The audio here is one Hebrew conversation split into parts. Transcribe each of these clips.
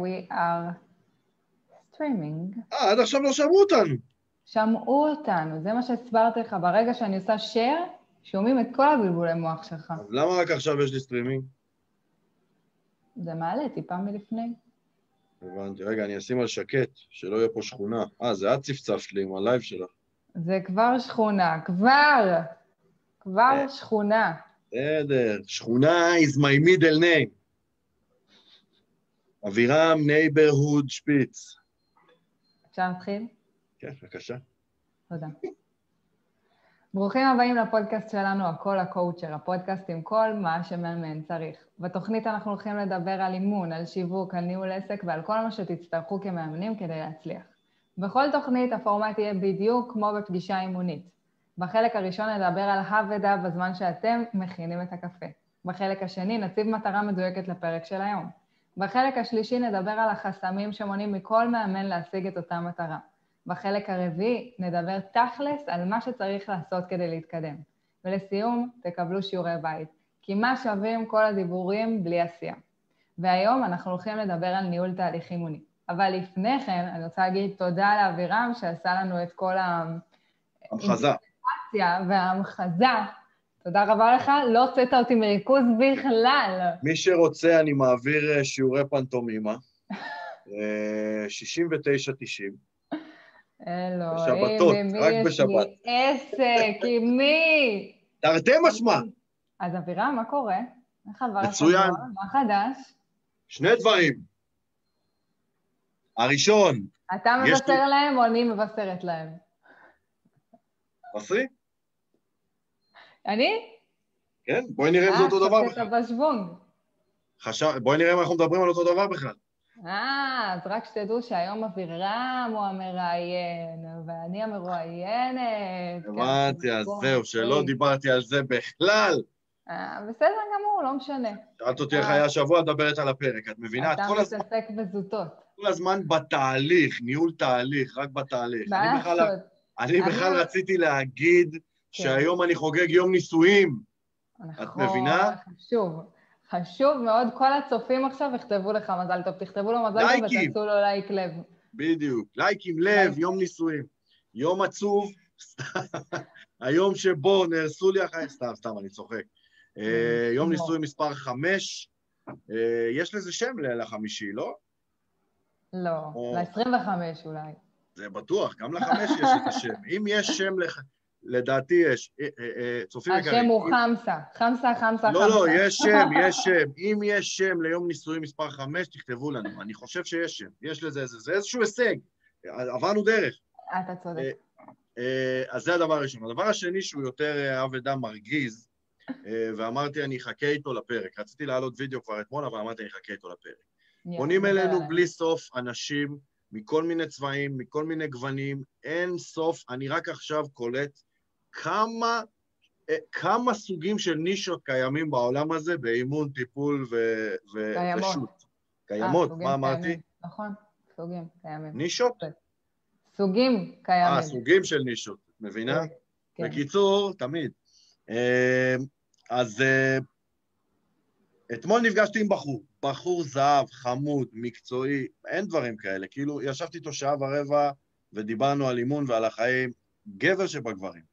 we are streaming. אה, עד עכשיו לא שמעו אותנו. שמעו אותנו, זה מה שהסברתי לך. ברגע שאני עושה share, שומעים את כל הבלבולי מוח שלך. אז למה רק עכשיו יש לי סטרימינג? זה מעלה טיפה מלפני. הבנתי. רגע, אני אשים על שקט, שלא יהיה פה שכונה. אה, זה את צפצפת לי עם ה live שלך. זה כבר שכונה, כבר! כבר אה. שכונה. בסדר. שכונה is my middle name. אבירם neighborhood שפיץ. אפשר להתחיל? כן, בבקשה. תודה. ברוכים הבאים לפודקאסט שלנו, הכל הקואוצ'ר, הפודקאסט עם כל מה שמאמן צריך. בתוכנית אנחנו הולכים לדבר על אימון, על שיווק, על ניהול עסק ועל כל מה שתצטרכו כמאמנים כדי להצליח. בכל תוכנית הפורמט יהיה בדיוק כמו בפגישה אימונית. בחלק הראשון נדבר על הא ודא בזמן שאתם מכינים את הקפה. בחלק השני נציב מטרה מדויקת לפרק של היום. בחלק השלישי נדבר על החסמים שמונעים מכל מאמן להשיג את אותה מטרה. בחלק הרביעי נדבר תכלס על מה שצריך לעשות כדי להתקדם. ולסיום, תקבלו שיעורי בית. כי מה שווים כל הדיבורים בלי עשייה. והיום אנחנו הולכים לדבר על ניהול תהליך אימוני. אבל לפני כן, אני רוצה להגיד תודה לאבירם שעשה לנו את כל המחזה. האינטגרציה וההמחזה. תודה רבה לך, לא הוצאת אותי מריכוז בכלל. מי שרוצה, אני מעביר אה, שיעורי פנטומימה. אה, 69-90. אלוהים, בשבתות, רק יש בשבת. לי עסק, עם מי? תרתי משמע. אז אבירם, מה קורה? איך עבר מצוין. מה חדש? שני דברים. הראשון, אתה מבשר להם או אני מבשרת להם? מסרי? אני? כן, בואי נראה אם זה אותו דבר אה. חשבת בשוונג. חשב... בואי נראה אם אנחנו מדברים על אותו דבר בכלל. אה, אז רק שתדעו שהיום אבירם הוא המראיין, ואני המרואיינת. הבנתי, אז זהו. שלא דיברתי על זה בכלל. אה, בסדר גמור, לא משנה. שאלת אותי איך היה השבוע, את מדברת על הפרק. את מבינה? את אתה כל הזמן, מתעסק בזוטות. כל הזמן בתהליך, ניהול תהליך, רק בתהליך. מה לעשות? אני בכלל רציתי להגיד. שהיום אני חוגג יום נישואים. נכון, מבינה? חשוב. חשוב מאוד, כל הצופים עכשיו יכתבו לך מזל טוב, תכתבו לו מזל טוב. ותעשו לו לייק לב. בדיוק. לייק עם לב. יום נישואים. יום עצוב, היום שבו נהרסו לי החיים, סתם, סתם, אני צוחק. אה, יום כמו. נישואים מספר חמש, אה, יש לזה שם לחמישי, לא? לא, או. ל-25 אולי. זה בטוח, גם לחמש יש את השם. אם יש שם, לח... לדעתי יש. אה, אה, אה, צופים יקרים. השם הוא חמסה. חמסה, חמסה, חמסה. לא, לא, יש שם, יש שם. אם יש שם ליום נישואים מספר חמש, תכתבו לנו. אני חושב שיש שם. יש לזה איזה, זה איזשהו הישג. עברנו דרך. אתה צודק. אז זה הדבר הראשון. הדבר השני, שהוא יותר אבדה מרגיז, ואמרתי, אני אחכה איתו לפרק. רציתי להעלות וידאו כבר אתמול, אבל אמרתי, אני אחכה איתו לפרק. פונים אלינו. בלי סוף אנשים מכל מיני צבעים, מכל מיני גוונים, אין סוף. אני רק עכשיו קולט כמה, אה, כמה סוגים של נישות קיימים בעולם הזה באימון, טיפול ו- ו- קיימות. ושות. קיימות, אה, סוגים מה אמרתי? קיימים. נכון, סוגים קיימים. נישות? סוגים קיימים. אה, סוגים של נישות, מבינה? כן. בקיצור, תמיד. אה, אז אתמול נפגשתי עם בחור, בחור זהב, חמוד, מקצועי, אין דברים כאלה. כאילו, ישבתי איתו שעה ורבע ודיברנו על אימון ועל החיים, גבר שבגברים.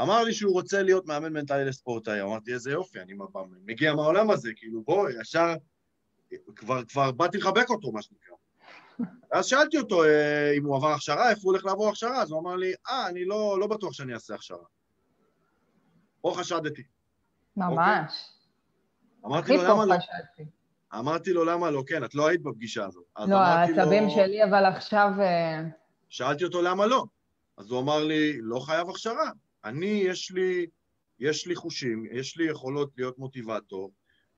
אמר לי שהוא רוצה להיות מאמן מנטלי לספורטאי, אמרתי, איזה יופי, אני מגיע מהעולם הזה, כאילו, בוא, ישר, כבר, כבר באתי לחבק אותו, מה שנקרא. אז שאלתי אותו אה, אם הוא עבר הכשרה, איפה הוא הולך לעבור הכשרה, אז הוא אמר לי, אה, אני לא, לא בטוח שאני אעשה הכשרה. פה חשדתי. ממש. אמרתי הכי לו, למה לא? אמרתי לו, למה לא? כן, את לא היית בפגישה הזאת. לא, אמרתי העצבים שלי, אבל עכשיו... אה, שאלתי אותו, למה לא? אז הוא אמר לי, לא חייב הכשרה. אני, יש לי, יש לי חושים, יש לי יכולות להיות מוטיבטור,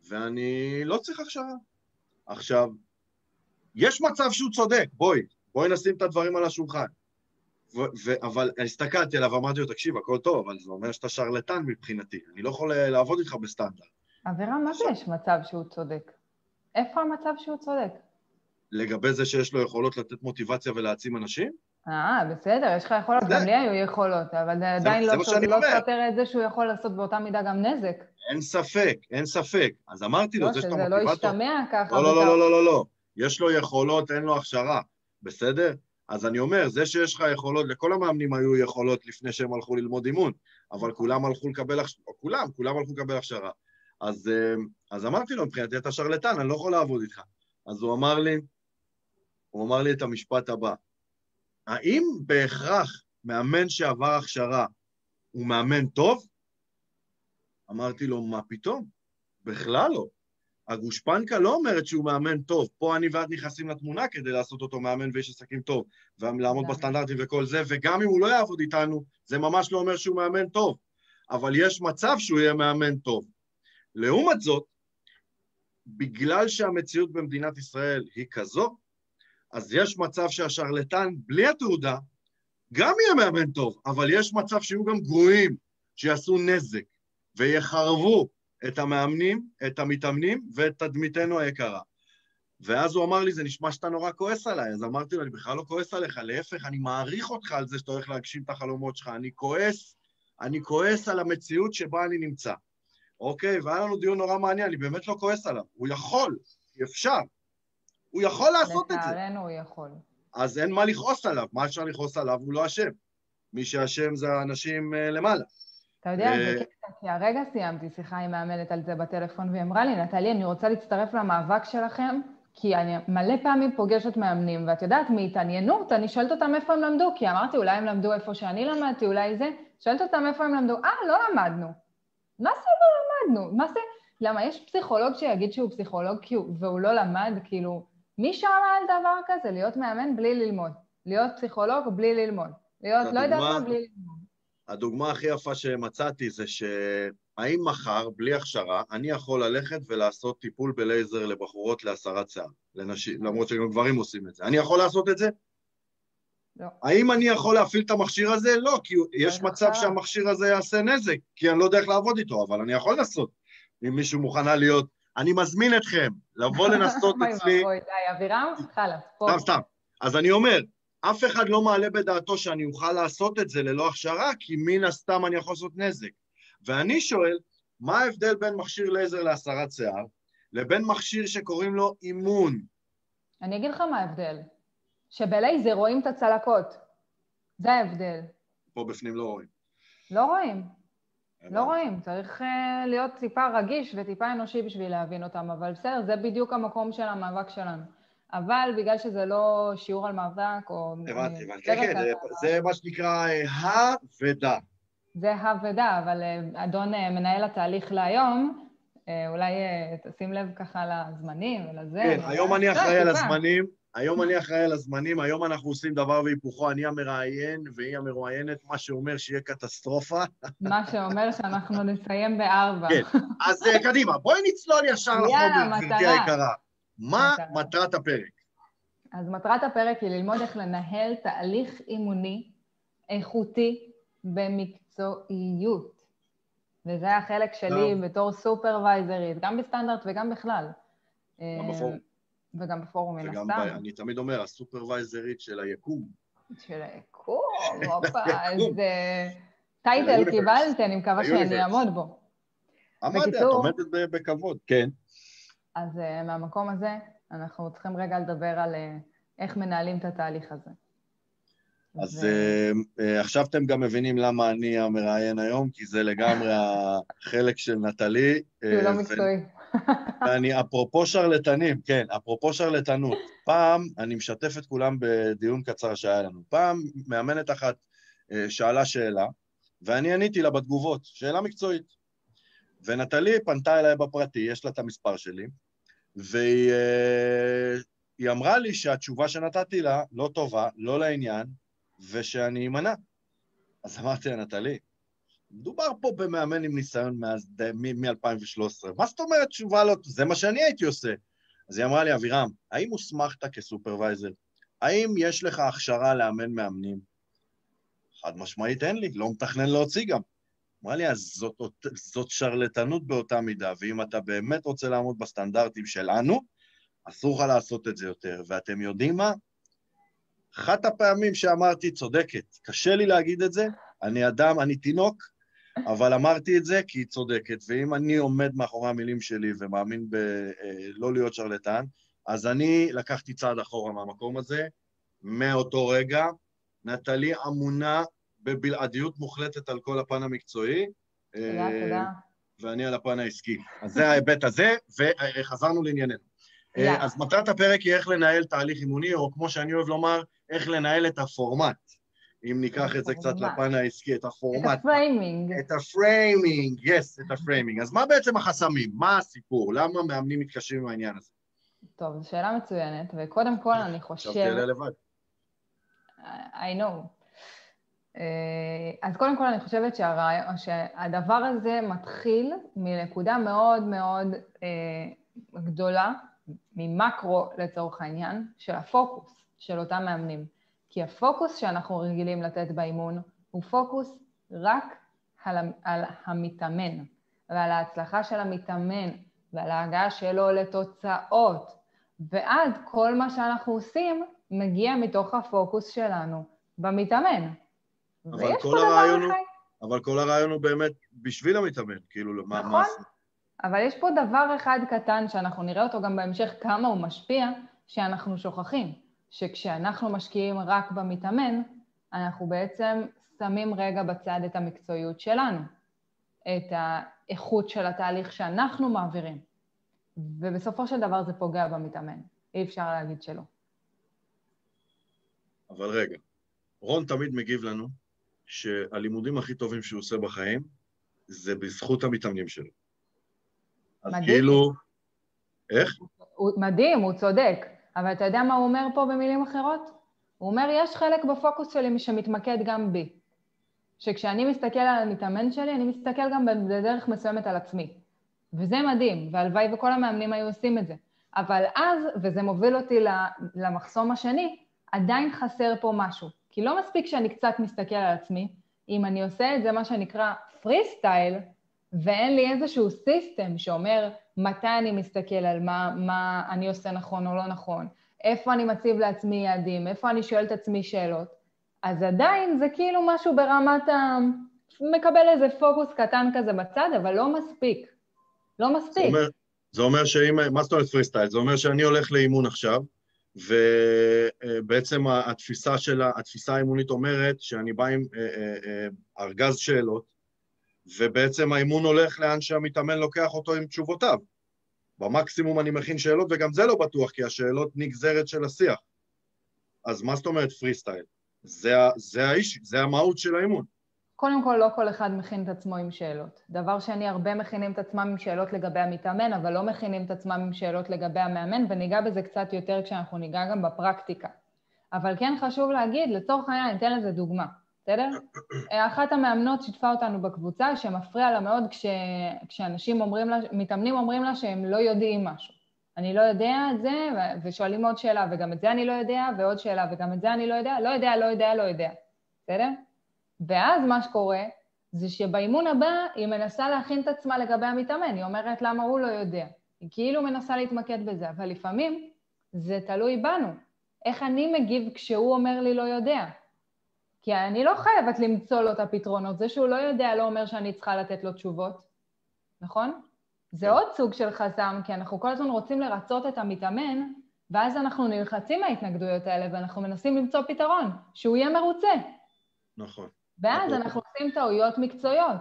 ואני לא צריך הכשרה. עכשיו, יש מצב שהוא צודק, בואי, בואי נשים את הדברים על השולחן. ו- ו- אבל הסתכלתי עליו ואמרתי לו, תקשיב, הכל טוב, אבל זה אומר שאתה שרלטן מבחינתי, אני לא יכול אה, לעבוד איתך בסטנדרט. אבירם, מה זה יש מצב שהוא צודק? איפה המצב שהוא צודק? לגבי זה שיש לו יכולות לתת מוטיבציה ולהעצים אנשים? אה, בסדר, יש לך יכולות, גם לי היו יכולות, אבל זה עדיין לא לא. סותר את זה שהוא יכול לעשות באותה מידה גם נזק. אין ספק, אין ספק. אז אמרתי לו, לא, זה שאתה שזה לא מוטיבטור... ישתמע ככה. לא, לא, לא. לא, לא, לא, לא. יש לו יכולות, אין לו הכשרה, בסדר? אז אני אומר, זה שיש לך יכולות, לכל המאמנים היו יכולות לפני שהם הלכו ללמוד אימון, אבל כולם הלכו לקבל הכשרה, כולם, כולם הלכו לקבל הכשרה. אז, אה, אז אמרתי לו, מבחינתי אתה שרלטן, אני לא יכול לעבוד איתך. אז הוא אמר לי, הוא אמר לי את המשפט הבא, האם בהכרח מאמן שעבר הכשרה הוא מאמן טוב? אמרתי לו, מה פתאום? בכלל לא. הגושפנקה לא אומרת שהוא מאמן טוב. פה אני ואת נכנסים לתמונה כדי לעשות אותו מאמן ואיש עסקים טוב, ולעמוד בסטנדרטים וכל זה, וגם אם הוא לא יעבוד איתנו, זה ממש לא אומר שהוא מאמן טוב. אבל יש מצב שהוא יהיה מאמן טוב. לעומת זאת, בגלל שהמציאות במדינת ישראל היא כזו, אז יש מצב שהשרלטן בלי התעודה גם יהיה מאמן טוב, אבל יש מצב שיהיו גם גרועים, שיעשו נזק ויחרבו את המאמנים, את המתאמנים ואת תדמיתנו היקרה. ואז הוא אמר לי, זה נשמע שאתה נורא כועס עליי. אז אמרתי לו, אני בכלל לא כועס עליך, להפך, אני מעריך אותך על זה שאתה הולך להגשים את החלומות שלך. אני כועס, אני כועס על המציאות שבה אני נמצא. אוקיי? והיה לנו דיון נורא מעניין, אני באמת לא כועס עליו. הוא יכול, אפשר. הוא יכול לעשות את זה. לצערנו הוא יכול. אז אין מה לכעוס עליו. מה אפשר לכעוס עליו? הוא לא אשם. מי שאשם זה האנשים uh, למעלה. אתה יודע, זה קטע, כי הרגע סיימתי שיחה עם מאמנת על זה בטלפון, והיא אמרה לי, נטלי, אני רוצה להצטרף למאבק שלכם, כי אני מלא פעמים פוגשת מאמנים, ואת יודעת, מהתעניינות, אני שואלת אותם איפה הם למדו, כי אמרתי, אולי הם למדו איפה שאני למדתי, אולי זה, שואלת אותם איפה הם למדו, אה, לא למדנו. מה זה לא למדנו? מה זה? למה, יש פסיכולוג שיגיד שהוא פסיכולוג והוא לא למד, כאילו, מי שמע על דבר כזה? להיות מאמן בלי ללמוד. להיות פסיכולוג בלי ללמוד. להיות, לא יודעת מה, בלי ללמוד. הדוגמה הכי יפה שמצאתי זה שהאם מחר, בלי הכשרה, אני יכול ללכת ולעשות טיפול בלייזר לבחורות להסרת שיער, לנשים, למרות שגם גברים עושים את זה. אני יכול לעשות את זה? לא. האם אני יכול להפעיל את המכשיר הזה? לא, כי יש מצב שהמכשיר הזה יעשה נזק, כי אני לא יודע איך לעבוד איתו, אבל אני יכול לעשות. אם מישהו מוכנה להיות... אני מזמין אתכם לבוא לנסות אצלי... אוי די, אבירם, חלאס, פה. סתם, סתם. אז אני אומר, אף אחד לא מעלה בדעתו שאני אוכל לעשות את זה ללא הכשרה, כי מן הסתם אני יכול לעשות נזק. ואני שואל, מה ההבדל בין מכשיר לייזר להסרת שיער לבין מכשיר שקוראים לו אימון? אני אגיד לך מה ההבדל. שבלייזר רואים את הצלקות. זה ההבדל. פה בפנים לא רואים. לא רואים. לא רואים, צריך uh, להיות טיפה רגיש וטיפה אנושי בשביל להבין אותם, אבל בסדר, זה בדיוק המקום של המאבק שלנו. אבל בגלל שזה לא שיעור על מאבק, או... הבנתי, הבנתי. כן, כן, זה, מה שנקרא האבדה. זה האבדה, אבל אה, אדון אה, מנהל התהליך להיום, אולי תשים לב ככה לזמנים ולזה. כן, היום אני אחראי על הזמנים. היום אני אחראי על הזמנים, היום אנחנו עושים דבר והיפוכו, אני המראיין והיא המרואיינת, מה שאומר שיהיה קטסטרופה. מה שאומר שאנחנו נסיים בארבע. כן, אז קדימה, בואי נצלול ישר לחומר, גברתי היקרה. מה מטרת הפרק? אז מטרת הפרק היא ללמוד איך לנהל תהליך אימוני איכותי במקצועיות. וזה החלק שלי בתור סופרוויזרית, גם בסטנדרט וגם בכלל. גם בפורום. וגם בפורום, מן הסתם. אני תמיד אומר, הסופרוויזרית של היקום. של היקום, הופה, איזה טייטל קיבלת, אני מקווה שאני אעמוד בו. עמדת, את עומדת בכבוד, כן. אז אה, מהמקום הזה, אנחנו צריכים רגע לדבר על אה, איך מנהלים את התהליך הזה. אז עכשיו אתם גם מבינים למה אני המראיין היום, כי זה לגמרי החלק של נטלי. הוא לא מקצועי. ואני, אפרופו שרלטנים, כן, אפרופו שרלטנות, פעם, אני משתף את כולם בדיון קצר שהיה לנו, פעם מאמנת אחת uh, שאלה שאלה, ואני עניתי לה בתגובות, שאלה מקצועית. ונטלי פנתה אליי בפרטי, יש לה את המספר שלי, והיא uh, אמרה לי שהתשובה שנתתי לה לא טובה, לא לעניין, ושאני אמנע. אז אמרתי לה, נטלי, מדובר פה במאמן עם ניסיון מ-2013. מה זאת אומרת תשובה לא... זה מה שאני הייתי עושה. אז היא אמרה לי, אבירם, האם הוסמכת כסופרוויזר? האם יש לך הכשרה לאמן מאמנים? חד משמעית אין לי, לא מתכנן להוציא גם. אמרה לי, אז זאת, זאת שרלטנות באותה מידה, ואם אתה באמת רוצה לעמוד בסטנדרטים שלנו, אסור לך לעשות את זה יותר. ואתם יודעים מה? אחת הפעמים שאמרתי, צודקת, קשה לי להגיד את זה, אני אדם, אני תינוק, אבל אמרתי את זה כי היא צודקת, ואם אני עומד מאחורי המילים שלי ומאמין בלא אה, להיות שרלטן, אז אני לקחתי צעד אחורה מהמקום הזה, מאותו רגע. נטלי ממונה בבלעדיות מוחלטת על כל הפן המקצועי. תודה, תודה. ואני על הפן העסקי. אז זה ההיבט הזה, וחזרנו לענייננו. יאללה. אז מטרת הפרק היא איך לנהל תהליך אימוני, או כמו שאני אוהב לומר, איך לנהל את הפורמט. אם ניקח את זה קצת. לפן העסקי, את את הפורמט. ה framing. את ה framing, yes, את ה framing. אז מה בעצם החסמים? מה הסיפור? למה מאמנים מתקשים עם העניין הזה? טוב, זו שאלה מצוינת, וקודם כל אני עכשיו חושב... תעלה לבד. I know. אה, אז קודם כל אני חושבת שהרעיון, שהדבר הזה מתחיל מנקודה מאוד מאוד אה, גדולה, ממקרו לצורך העניין, של הפוקוס של אותם מאמנים. כי הפוקוס שאנחנו רגילים לתת באימון הוא פוקוס רק על, על המתאמן, ועל ההצלחה של המתאמן, ועל ההגעה שלו לתוצאות. ואז כל מה שאנחנו עושים מגיע מתוך הפוקוס שלנו במתאמן. אבל כל הרעיון הוא- אבל כל הרעיון הוא באמת בשביל המתאמן, כאילו, מה... נכון. מה... אבל יש פה דבר אחד קטן שאנחנו נראה אותו גם בהמשך, כמה הוא משפיע, שאנחנו שוכחים. שכשאנחנו משקיעים רק במתאמן, אנחנו בעצם שמים רגע בצד את המקצועיות שלנו, את האיכות של התהליך שאנחנו מעבירים. ובסופו של דבר זה פוגע במתאמן. אי אפשר להגיד שלא. אבל רגע, רון תמיד מגיב לנו שהלימודים הכי טובים שהוא עושה בחיים זה בזכות המתאמנים שלו. אז מדהים. כאילו... איך? הוא מדהים, הוא צודק, אבל אתה יודע מה הוא אומר פה במילים אחרות? הוא אומר, יש חלק בפוקוס שלי שמתמקד גם בי. שכשאני מסתכל על המתאמן שלי, אני מסתכל גם בדרך מסוימת על עצמי. וזה מדהים, והלוואי וכל המאמנים היו עושים את זה. אבל אז, וזה מוביל אותי למחסום השני, עדיין חסר פה משהו. כי לא מספיק שאני קצת מסתכל על עצמי, אם אני עושה את זה, מה שנקרא פרי סטייל, ואין לי איזשהו system שאומר מתי אני מסתכל על מה, מה אני עושה נכון או לא נכון, איפה אני מציב לעצמי יעדים, איפה אני שואל את עצמי שאלות, אז עדיין זה כאילו משהו ברמת ה... מקבל איזה פוקוס קטן כזה בצד, אבל לא מספיק. לא מספיק. זה אומר שאם, מה זאת אומרת פרי סטייל? זה אומר שאני הולך לאימון עכשיו, ובעצם התפיסה של, ה- התפיסה האימונית אומרת שאני בא עם אה, אה, אה, ארגז שאלות, ובעצם האימון הולך לאן שהמתאמן לוקח אותו עם תשובותיו. במקסימום אני מכין שאלות, וגם זה לא בטוח, כי השאלות נגזרת של השיח. אז מה זאת אומרת פרי סטייל? זה, זה האיש, זה המהות של האימון. קודם כל, לא כל אחד מכין את עצמו עם שאלות. דבר שני, הרבה מכינים את עצמם עם שאלות לגבי המתאמן, אבל לא מכינים את עצמם עם שאלות לגבי המאמן, וניגע בזה קצת יותר כשאנחנו ניגע גם בפרקטיקה. אבל כן חשוב להגיד, לצורך העניין, אני אתן לזה דוגמה, בסדר? אחת המאמנות שיתפה אותנו בקבוצה שמפריע לה מאוד כש... כשאנשים אומרים לה, מתאמנים אומרים לה שהם לא יודעים משהו. אני לא יודע את זה, ושואלים עוד שאלה, וגם את זה אני לא יודע, ועוד שאלה, וגם את זה אני לא יודע, לא יודע, לא יודע, לא יודע, בסדר? ואז מה שקורה זה שבאימון הבא היא מנסה להכין את עצמה לגבי המתאמן, היא אומרת למה הוא לא יודע. היא כאילו מנסה להתמקד בזה, אבל לפעמים זה תלוי בנו. איך אני מגיב כשהוא אומר לי לא יודע? כי אני לא חייבת למצוא לו את הפתרונות. זה שהוא לא יודע לא אומר שאני צריכה לתת לו תשובות, נכון? זה כן. עוד סוג של חסם, כי אנחנו כל הזמן רוצים לרצות את המתאמן, ואז אנחנו נלחצים מההתנגדויות האלה, ואנחנו מנסים למצוא פתרון, שהוא יהיה מרוצה. נכון. ואז אפרופו. אנחנו עושים טעויות מקצועיות.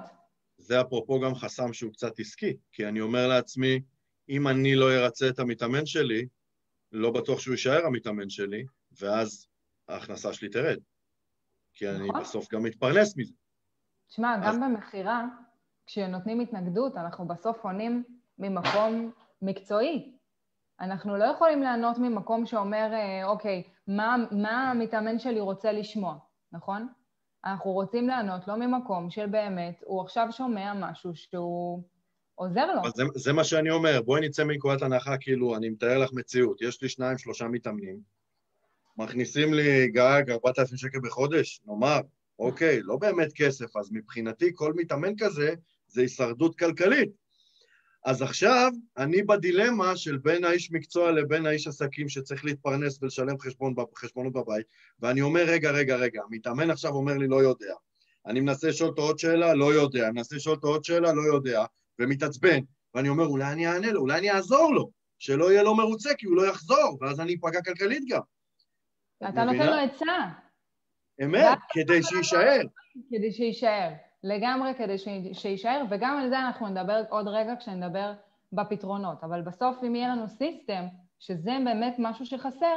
זה אפרופו גם חסם שהוא קצת עסקי, כי אני אומר לעצמי, אם אני לא ארצה את המתאמן שלי, לא בטוח שהוא יישאר המתאמן שלי, ואז ההכנסה שלי תרד. כי אני נכון. בסוף גם מתפרנס מזה. תשמע, אז- גם במכירה, כשנותנים התנגדות, אנחנו בסוף עונים ממקום מקצועי. אנחנו לא יכולים לענות ממקום שאומר, אה, אוקיי, מה, מה המתאמן שלי רוצה לשמוע, נכון? אנחנו רוצים לענות לא ממקום של באמת, הוא עכשיו שומע משהו שהוא עוזר לו. אבל זה, זה מה שאני אומר, בואי נצא מנקודת הנחה, כאילו, אני מתאר לך מציאות, יש לי שניים, שלושה מתאמנים, מכניסים לי גג 4,000 שקל בחודש, נאמר, אוקיי, לא באמת כסף, אז מבחינתי כל מתאמן כזה זה הישרדות כלכלית. אז עכשיו אני בדילמה של בין האיש מקצוע לבין האיש עסקים שצריך להתפרנס ולשלם חשבון, חשבונות בבית, ואני אומר, רגע, רגע, רגע, המתאמן עכשיו אומר לי, לא יודע. אני מנסה לשאול אותו עוד שאלה, לא יודע. אני מנסה לשאול אותו עוד שאלה, לא יודע. ומתעצבן. ואני אומר, אולי אני אענה לו, אולי אני אעזור לו. שלא יהיה לו מרוצה, כי הוא לא יחזור, ואז אני אפגע כלכלית גם. אתה נותן לו עצה. אמת, כדי שיישאר. כדי שיישאר. לגמרי כדי שיישאר, וגם על זה אנחנו נדבר עוד רגע כשנדבר בפתרונות. אבל בסוף, אם יהיה לנו system, שזה באמת משהו שחסר,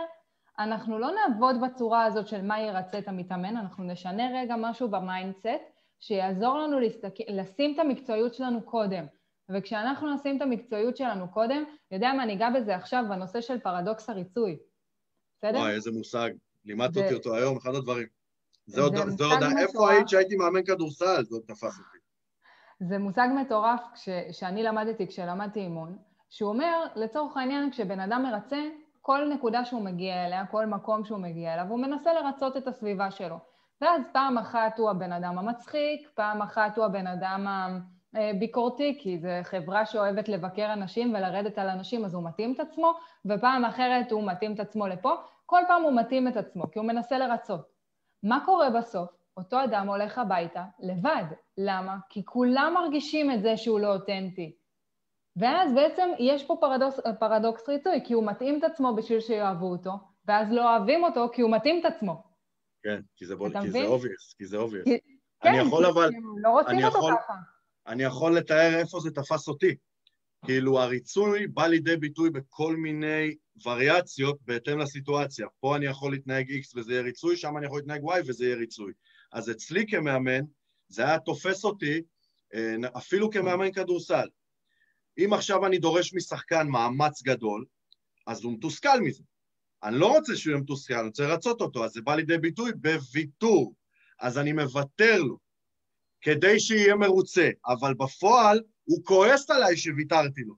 אנחנו לא נעבוד בצורה הזאת של מה ירצה את המתאמן, אנחנו נשנה רגע משהו ב mindset, שיעזור לנו להסתכל, לשים את המקצועיות שלנו קודם. וכשאנחנו נשים את המקצועיות שלנו קודם, יודע מה, אני אגע בזה עכשיו בנושא של פרדוקס הריצוי. בסדר? וואי, איזה מושג. לימדת אותי אותו היום, אחד הדברים. זה עוד, זה עוד, איפה היית שהייתי מאמן כדורסל? זה עוד תפס אותי. זה מושג מטורף ש, שאני למדתי כשלמדתי אימון, שהוא אומר, לצורך העניין, כשבן אדם מרצה, כל נקודה שהוא מגיע אליה, כל מקום שהוא מגיע אליו, הוא מנסה לרצות את הסביבה שלו. ואז פעם אחת הוא הבן אדם המצחיק, פעם אחת הוא הבן אדם הביקורתי, כי זו חברה שאוהבת לבקר אנשים ולרדת על אנשים, אז הוא מתאים את עצמו, ופעם אחרת הוא מתאים את עצמו לפה. כל פעם הוא מתאים את עצמו, כי הוא מנסה לרצות. מה קורה בסוף? אותו אדם הולך הביתה לבד. למה? כי כולם מרגישים את זה שהוא לא אותנטי. ואז בעצם יש פה פרדוקס, פרדוקס ריצוי, כי הוא מתאים את עצמו בשביל שיאהבו אותו, ואז לא אוהבים אותו כי הוא מתאים את עצמו. כן, כי זה, בול, כי זה obvious, כי זה obvious. כי, אני כן, יכול כי אבל... לא רוצים אותו יכול, ככה. אני יכול לתאר איפה זה תפס אותי. כאילו הריצוי בא לידי ביטוי בכל מיני וריאציות בהתאם לסיטואציה. פה אני יכול להתנהג X וזה יהיה ריצוי, שם אני יכול להתנהג Y וזה יהיה ריצוי. אז אצלי כמאמן, זה היה תופס אותי אה, אפילו כמאמן כדורסל. אם עכשיו אני דורש משחקן מאמץ גדול, אז הוא מתוסכל מזה. אני לא רוצה שהוא יהיה מתוסכל, אני רוצה לרצות אותו, אז זה בא לידי ביטוי בוויתור. אז אני מוותר לו, כדי שיהיה מרוצה, אבל בפועל הוא כועס עליי שוויתרתי לו.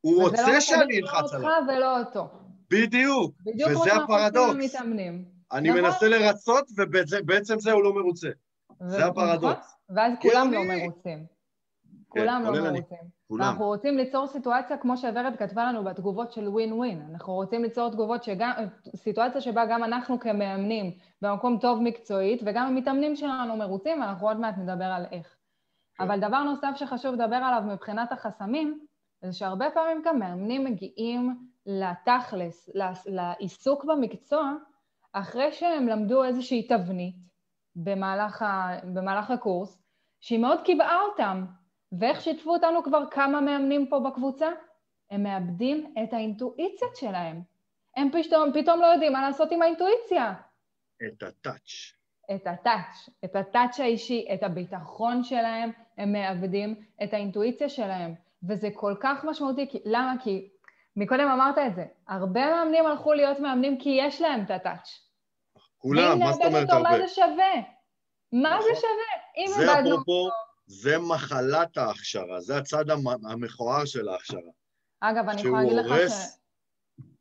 הוא רוצה לא שאני אלחץ עליו. וזה לא אותך ולא אותו. בדיוק, בדיוק וזה הפרדוקס. אני נכון? מנסה לרצות, ובעצם זה הוא לא מרוצה. זה הפרדוקס. ואז כולם לא מרוצים. כן, כולם לא מרוצים. כולם. ואנחנו רוצים ליצור סיטואציה, כמו שורד כתבה לנו בתגובות של ווין ווין. אנחנו רוצים ליצור תגובות שגם, סיטואציה שבה גם אנחנו כמאמנים במקום טוב מקצועית, וגם המתאמנים שלנו מרוצים, ואנחנו עוד מעט נדבר על איך. כן. אבל דבר נוסף שחשוב לדבר עליו מבחינת החסמים, זה שהרבה פעמים גם מאמנים מגיעים לתכלס, לעיסוק במקצוע, אחרי שהם למדו איזושהי תבנית במהלך, ה, במהלך הקורס, שהיא מאוד קיבעה אותם, ואיך שיתפו אותנו כבר כמה מאמנים פה בקבוצה? הם מאבדים את האינטואיציות שלהם. הם פתאום, פתאום לא יודעים מה לעשות עם האינטואיציה. את הטאץ'. את הטאץ', את הטאץ' האישי, את הביטחון שלהם, הם מאבדים את האינטואיציה שלהם. וזה כל כך משמעותי, כי, למה? כי מקודם אמרת את זה, הרבה מאמנים הלכו להיות מאמנים כי יש להם את הטאץ'. כולם, מה זאת אומרת הרבה? מה זה שווה? מה נכון. זה שווה? זה אפרופו... זה מחלת ההכשרה, זה הצד המכוער של ההכשרה. אגב, אני יכולה להגיד לך ש...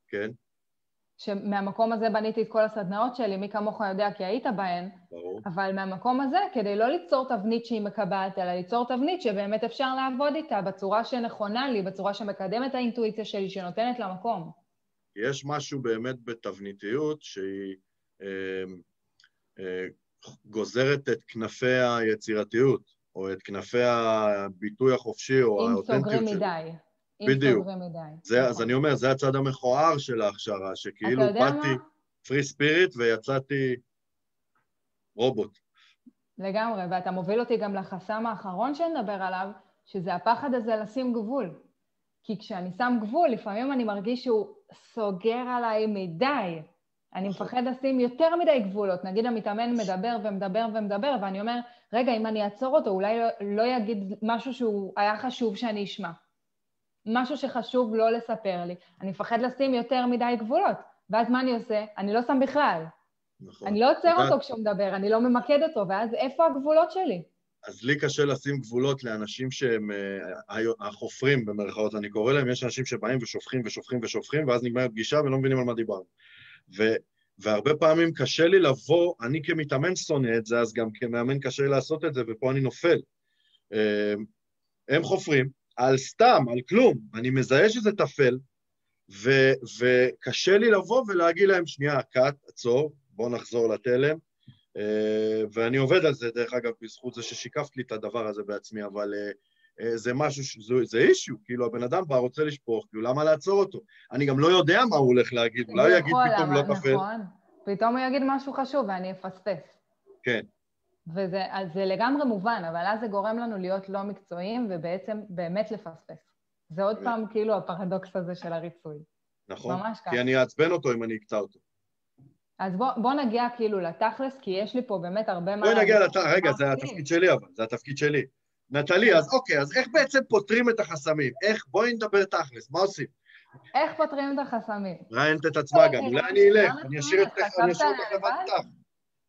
כן. שמהמקום הזה בניתי את כל הסדנאות שלי, מי כמוך יודע כי היית בהן, ברור. אבל מהמקום הזה, כדי לא ליצור תבנית שהיא מקבעת, אלא ליצור תבנית שבאמת אפשר לעבוד איתה בצורה שנכונה לי, בצורה שמקדמת האינטואיציה שלי, שנותנת לה מקום. יש משהו באמת בתבניתיות שהיא אה, אה, גוזרת את כנפי היצירתיות. או את כנפי הביטוי החופשי או האותנטיות שלו. אם סוגרים מדי. בדיוק. זה, אז נכון. אני אומר, זה הצד המכוער של ההכשרה, שכאילו באתי פרי ספיריט ויצאתי רובוט. לגמרי, ואתה מוביל אותי גם לחסם האחרון שנדבר עליו, שזה הפחד הזה לשים גבול. כי כשאני שם גבול, לפעמים אני מרגיש שהוא סוגר עליי מדי. אני נכון. מפחד לשים יותר מדי גבולות. נגיד המתאמן מדבר ומדבר ומדבר, ואני אומר, רגע, אם אני אעצור אותו, אולי לא, לא יגיד משהו שהוא היה חשוב שאני אשמע. משהו שחשוב לא לספר לי. אני מפחד לשים יותר מדי גבולות. ואז מה אני עושה? אני לא שם בכלל. נכון. אני לא עוצר אותו כשהוא מדבר, אני לא ממקד אותו, ואז איפה הגבולות שלי? אז לי קשה לשים גבולות לאנשים שהם uh, החופרים, במרכאות אני קורא להם, יש אנשים שבאים ושופכים ושופכים ושופכים, ואז נגמרת פגישה ולא מבינים על מה דיברנו. ו- והרבה פעמים קשה לי לבוא, אני כמתאמן שונא את זה, אז גם כמאמן קשה לי לעשות את זה, ופה אני נופל. אמ, הם חופרים על סתם, על כלום, אני מזהה שזה טפל, ו- וקשה לי לבוא ולהגיד להם, שנייה, קאט, עצור, בואו נחזור לתלם, אה, ואני עובד על זה, דרך אגב, בזכות זה ששיקפת לי את הדבר הזה בעצמי, אבל אה, זה משהו, זה- זה אישיו, כאילו הבן אדם בא, רוצה לשפוך, כאילו למה לעצור אותו? אני גם לא יודע מה הוא הולך להגיד, אולי הוא יגיד יכול, פתאום לא טפל. נכון, פתאום הוא יגיד משהו חשוב ואני אפספס. כן. וזה זה לגמרי מובן, אבל אז זה גורם לנו להיות לא מקצועיים ובעצם באמת לפספס. זה עוד. פעם כאילו הפרדוקס הזה של הריצוי. נכון? ממש ככה. כי אני אעצבן אותו אם אני אקטע אותו. אז בוא, בוא נגיע כאילו לתכלס, כי יש לי פה באמת הרבה מה... בואי נגיע להגיד. לת... רגע, זה אוקיי. התפקיד שלי אבל, זה התפקיד שלי. נטלי, אז אוקיי, אז איך בעצם פותרים את החסמים? איך? בואי נדבר תכלס, מה עושים? איך פותרים את החסמים? ראיינת את עצמה גם, אולי אני אלך, אני אשאיר אותך לבד? איתך.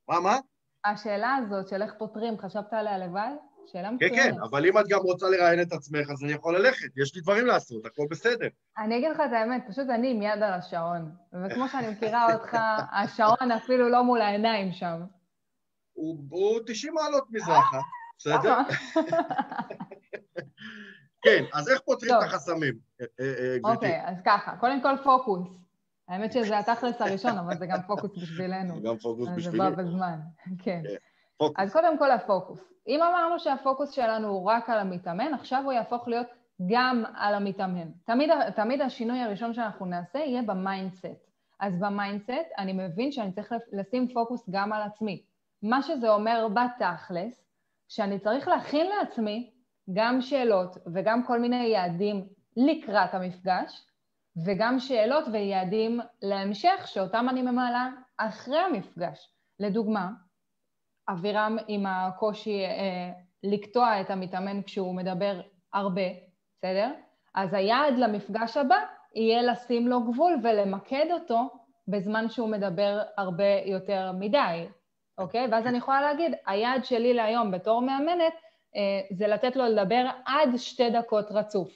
מה, מה? השאלה הזאת של איך פותרים, חשבת עליה לבד? שאלה כן, מצוינת. כן, אבל אם את גם רוצה לראיין את עצמך, אז אני יכול ללכת, יש לי דברים לעשות, הכל בסדר. אני אגיד לך את האמת, פשוט אני עם יד על השעון. וכמו שאני מכירה אותך, השעון אפילו לא מול העיניים שם. הוא 90 מעלות מזרחה, בסדר? למה? כן, אז איך פותרים. את החסמים, אה, אה, אה, גברתי? אוקיי, אז ככה, קודם כל פוקוס. האמת שזה התכלס הראשון, אבל זה גם פוקוס בשבילנו. זה גם פוקוס אז זה בשבילי. בא בזמן, כן. כן. פוקוס. אז קודם כל הפוקוס. אם אמרנו שהפוקוס שלנו הוא רק על המתאמן, עכשיו הוא יהפוך להיות גם על המתאמן. תמיד, תמיד השינוי הראשון שאנחנו נעשה יהיה ב mindset. אז ב mindset אני מבין שאני צריך לשים פוקוס גם על עצמי. מה שזה אומר בתכלס, שאני צריך להכין לעצמי גם שאלות וגם כל מיני יעדים לקראת המפגש, וגם שאלות ויעדים להמשך שאותם אני ממלאה אחרי המפגש. לדוגמה, אבירם עם הקושי אה, לקטוע את המתאמן כשהוא מדבר הרבה, בסדר? אז היעד למפגש הבא יהיה לשים לו גבול ולמקד אותו בזמן שהוא מדבר הרבה יותר מדי, אוקיי? ואז אני יכולה להגיד, היעד שלי להיום בתור מאמנת אה, זה לתת לו לדבר עד שתי דקות רצוף.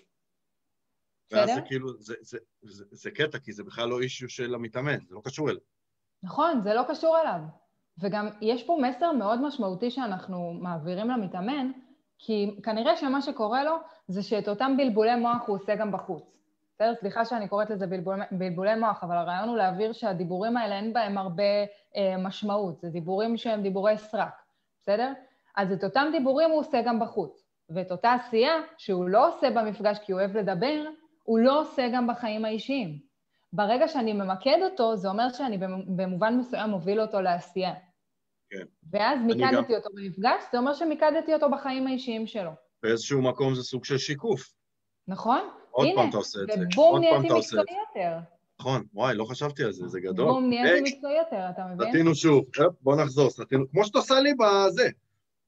ואז בסדר? זה כאילו, זה- זה- זה זה קטע, כי זה בכלל לא אישיו של המתאמן, זה לא קשור אליו. נכון, זה לא קשור אליו. וגם יש פה מסר מאוד משמעותי שאנחנו מעבירים למתאמן, כי כנראה שמה שקורה לו זה שאת אותם בלבולי מוח הוא עושה גם בחוץ. בסדר? סליחה שאני קוראת לזה בלבול, בלבולי מוח, אבל הרעיון הוא להעביר שהדיבורים האלה אין בהם הרבה אה, משמעות, זה דיבורים שהם דיבורי סרק, בסדר? אז את אותם דיבורים הוא עושה גם בחוץ. ואת אותה עשייה שהוא לא עושה במפגש כי הוא אוהב לדבר, הוא לא עושה גם בחיים האישיים. ברגע שאני ממקד אותו, זה אומר שאני במ- במובן מסוים מוביל אותו לעשייה. כן. ואז גם- מיקדתי אותו במפגש, זה אומר שמיקדתי אותו בחיים האישיים שלו, באיזשהו מקום זה סוג של שיקוף. נכון? עוד הנה, פעם אתה עושה את זה. ובום נהייתי מקצועי. יותר. נכון, וואי, לא חשבתי על זה, זה גדול. בום נהייתי היי, מקצועי יותר, אתה מבין? סטינו שוב, בוא נחזור, סטינו, כמו שאתה עושה לי בזה,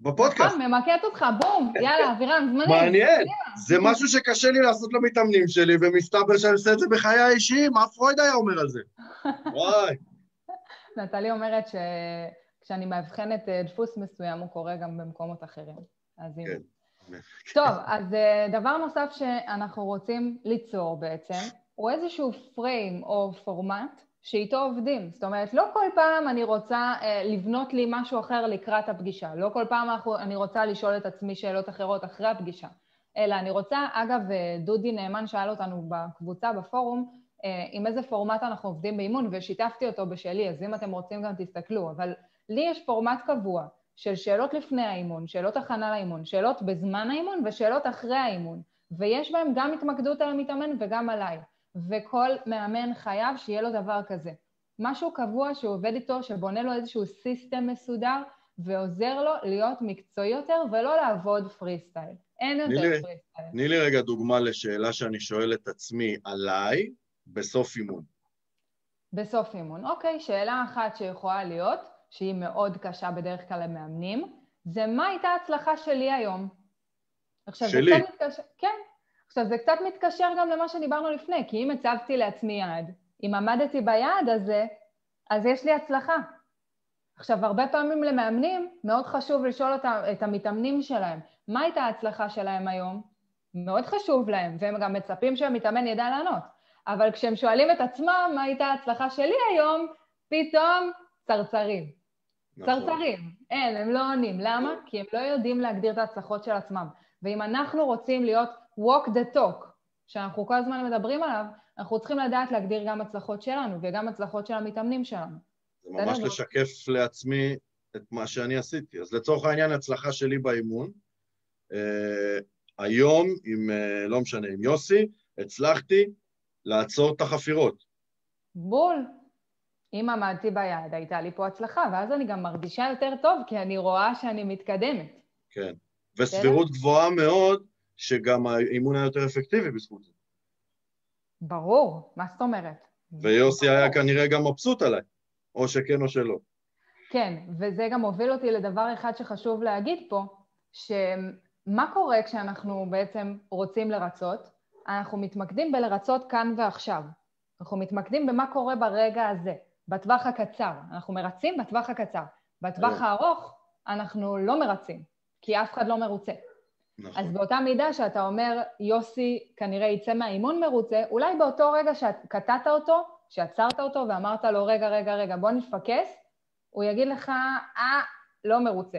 בפודקאסט. נכון, ממקד אותך, בום, יאללה, אבירם, זמנים. מעניין, זה משהו שקשה לי לעשות למתאמנים שלי, ומסתבר שאני עושה את זה בחיי האישיים, מה פרויד היה אומר על זה? וואי, נטלי אומרת שכשאני מאבחנת אה, דפוס מסוים, הוא קורה גם במקומות אחרים. אז הנה. טוב, אז אה, דבר נוסף שאנחנו רוצים ליצור בעצם, הוא איזשהו פריים או פורמט שאיתו עובדים. זאת אומרת, לא כל פעם אני רוצה אה, לבנות לי משהו אחר לקראת הפגישה, לא כל פעם אנחנו, אני רוצה לשאול את עצמי שאלות אחרות אחרי הפגישה, אלא אני רוצה, אגב, אה, דודי נאמן שאל אותנו בקבוצה, בפורום, עם איזה פורמט אנחנו עובדים באימון, ושיתפתי אותו בשלי, אז אם אתם רוצים גם תסתכלו, אבל לי יש פורמט קבוע של שאלות לפני האימון, שאלות הכנה לאימון, שאלות בזמן האימון ושאלות אחרי האימון, ויש בהם גם התמקדות על המתאמן וגם עליי, וכל מאמן חייב שיהיה לו דבר כזה. משהו קבוע שהוא עובד איתו, שבונה לו איזשהו system מסודר, ועוזר לו להיות מקצועי יותר ולא לעבוד פרי סטייל. אין יותר לי- free style. תני לי רגע דוגמה לשאלה שאני שואל את עצמי עליי בסוף אימון. בסוף אימון. אוקיי, שאלה אחת שיכולה להיות, שהיא מאוד קשה בדרך כלל למאמנים, זה מה הייתה ההצלחה שלי היום? עכשיו, שלי. זה קצת מתקשר... כן. עכשיו, זה קצת מתקשר גם למה שדיברנו לפני, כי אם הצבתי לעצמי יעד, אם עמדתי ביעד הזה, אז יש לי הצלחה. עכשיו, הרבה פעמים למאמנים מאוד חשוב לשאול אותם, את המתאמנים שלהם, מה הייתה ההצלחה שלהם היום? מאוד חשוב להם, והם גם מצפים שהמתאמן ידע לענות. אבל כשהם שואלים את עצמם מה הייתה ההצלחה שלי היום, פתאום צרצרים. נכון. צרצרים. אין, הם לא עונים. למה? כי הם לא יודעים להגדיר את ההצלחות של עצמם. ואם אנחנו רוצים להיות walk the talk, שאנחנו כל הזמן מדברים עליו, אנחנו צריכים לדעת להגדיר גם הצלחות שלנו וגם הצלחות של המתאמנים שלנו. זה ממש? לשקף לעצמי את מה שאני עשיתי. אז לצורך העניין, הצלחה שלי באימון, אה, היום, עם, אה, לא משנה, עם יוסי, הצלחתי לעצור את החפירות. בול. אם עמדתי ביעד, הייתה לי פה הצלחה, ואז אני גם מרגישה יותר טוב, כי אני רואה שאני מתקדמת. כן. וסבירות גבוהה מאוד, שגם האימון היה יותר אפקטיבי בזכות זה. ברור, מה זאת אומרת? ויוסי היה כנראה גם מבסוט עליי, או שכן או שלא. כן, וזה גם הוביל אותי לדבר אחד שחשוב להגיד פה, שמה קורה כשאנחנו בעצם רוצים לרצות? אנחנו מתמקדים בלרצות כאן ועכשיו. אנחנו מתמקדים במה קורה ברגע הזה, בטווח הקצר. אנחנו מרצים בטווח הקצר. בטווח הארוך אנחנו לא מרצים, כי אף אחד לא מרוצה. נכון. אז באותה מידה שאתה אומר, יוסי כנראה יצא מהאימון מרוצה, אולי באותו רגע שקטעת אותו, שעצרת אותו ואמרת לו, רגע, רגע, רגע, בוא נפקס, הוא יגיד לך, אה, לא מרוצה.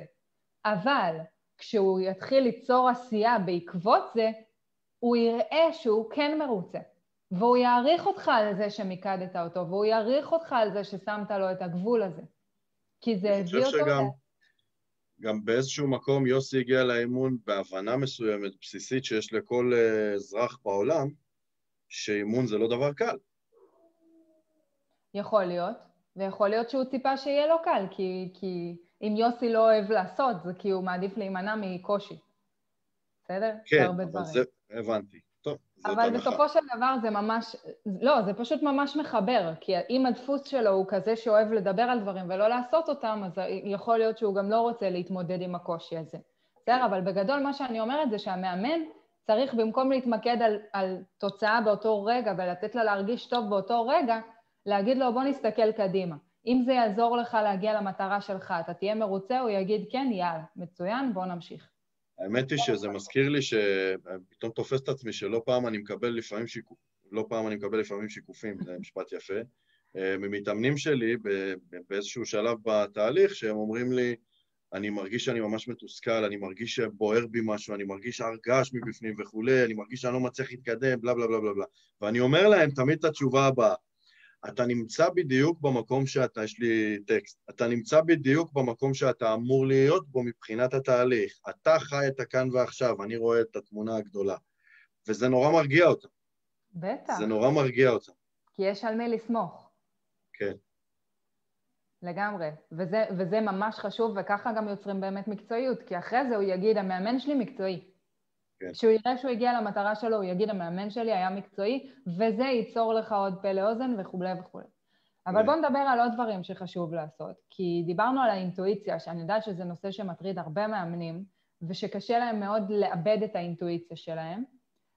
אבל כשהוא יתחיל ליצור עשייה בעקבות זה, הוא יראה שהוא כן מרוצה. והוא יעריך אותך על זה שמיקדת אותו, והוא יעריך אותך על זה ששמת לו את הגבול הזה. כי זה הביא אותו... שגם, גם באיזשהו מקום יוסי הגיע לאימון בהבנה מסוימת, בסיסית, שיש לכל אה, אזרח בעולם, שאימון זה לא דבר קל. יכול להיות, ויכול להיות שהוא ציפה שיהיה לו קל, כי, כי אם יוסי לא אוהב לעשות, זה כי הוא מעדיף להימנע מקושי. בסדר? כן, אבל זה... הבנתי. אבל. בסופו של דבר זה ממש... לא, זה פשוט ממש מחבר, כי אם הדפוס שלו הוא כזה שאוהב לדבר על דברים ולא לעשות אותם, אז יכול להיות שהוא גם לא רוצה להתמודד עם הקושי הזה. בסדר? אבל בגדול מה שאני אומרת זה שהמאמן צריך במקום להתמקד על, על תוצאה באותו רגע ולתת לה להרגיש טוב באותו רגע, להגיד לו בוא נסתכל קדימה. אם זה יעזור לך להגיע למטרה שלך, אתה תהיה מרוצה, הוא יגיד כן, יאללה, מצוין, בוא נמשיך. האמת היא שזה מזכיר לי שפתאום תופס את עצמי שלא פעם אני מקבל לפעמים שיקוף, לא פעם אני מקבל לפעמים שיקופים, זה משפט יפה, אה, ממתאמנים שלי באיזשהו שלב בתהליך, שהם אומרים לי, אני מרגיש שאני ממש מתוסכל, אני מרגיש שבוער בי משהו, אני מרגיש הר געש מבפנים וכולי, אני מרגיש שאני לא מצליח להתקדם, בלה בלה בלה בלה בלה. ואני אומר להם תמיד את התשובה הבאה, אתה נמצא בדיוק במקום שאתה, יש לי טקסט, אתה נמצא בדיוק במקום שאתה אמור להיות בו מבחינת התהליך. אתה חי את הכאן ועכשיו, אני רואה את התמונה הגדולה. וזה נורא מרגיע אותם. בטח. זה נורא מרגיע אותם. כי יש על מי לסמוך. כן. לגמרי. וזה, וזה ממש חשוב, וככה גם יוצרים באמת מקצועיות, כי אחרי זה הוא יגיד, המאמן שלי מקצועי. כן. כשהוא יראה שהוא הגיע למטרה שלו, הוא יגיד, המאמן שלי היה מקצועי, וזה ייצור לך עוד פה לאוזן וכולי וכולי. אבל כן. בואו נדבר על עוד דברים שחשוב לעשות, כי דיברנו על האינטואיציה, שאני יודעת שזה נושא שמטריד הרבה מאמנים, ושקשה להם מאוד לאבד את האינטואיציה שלהם,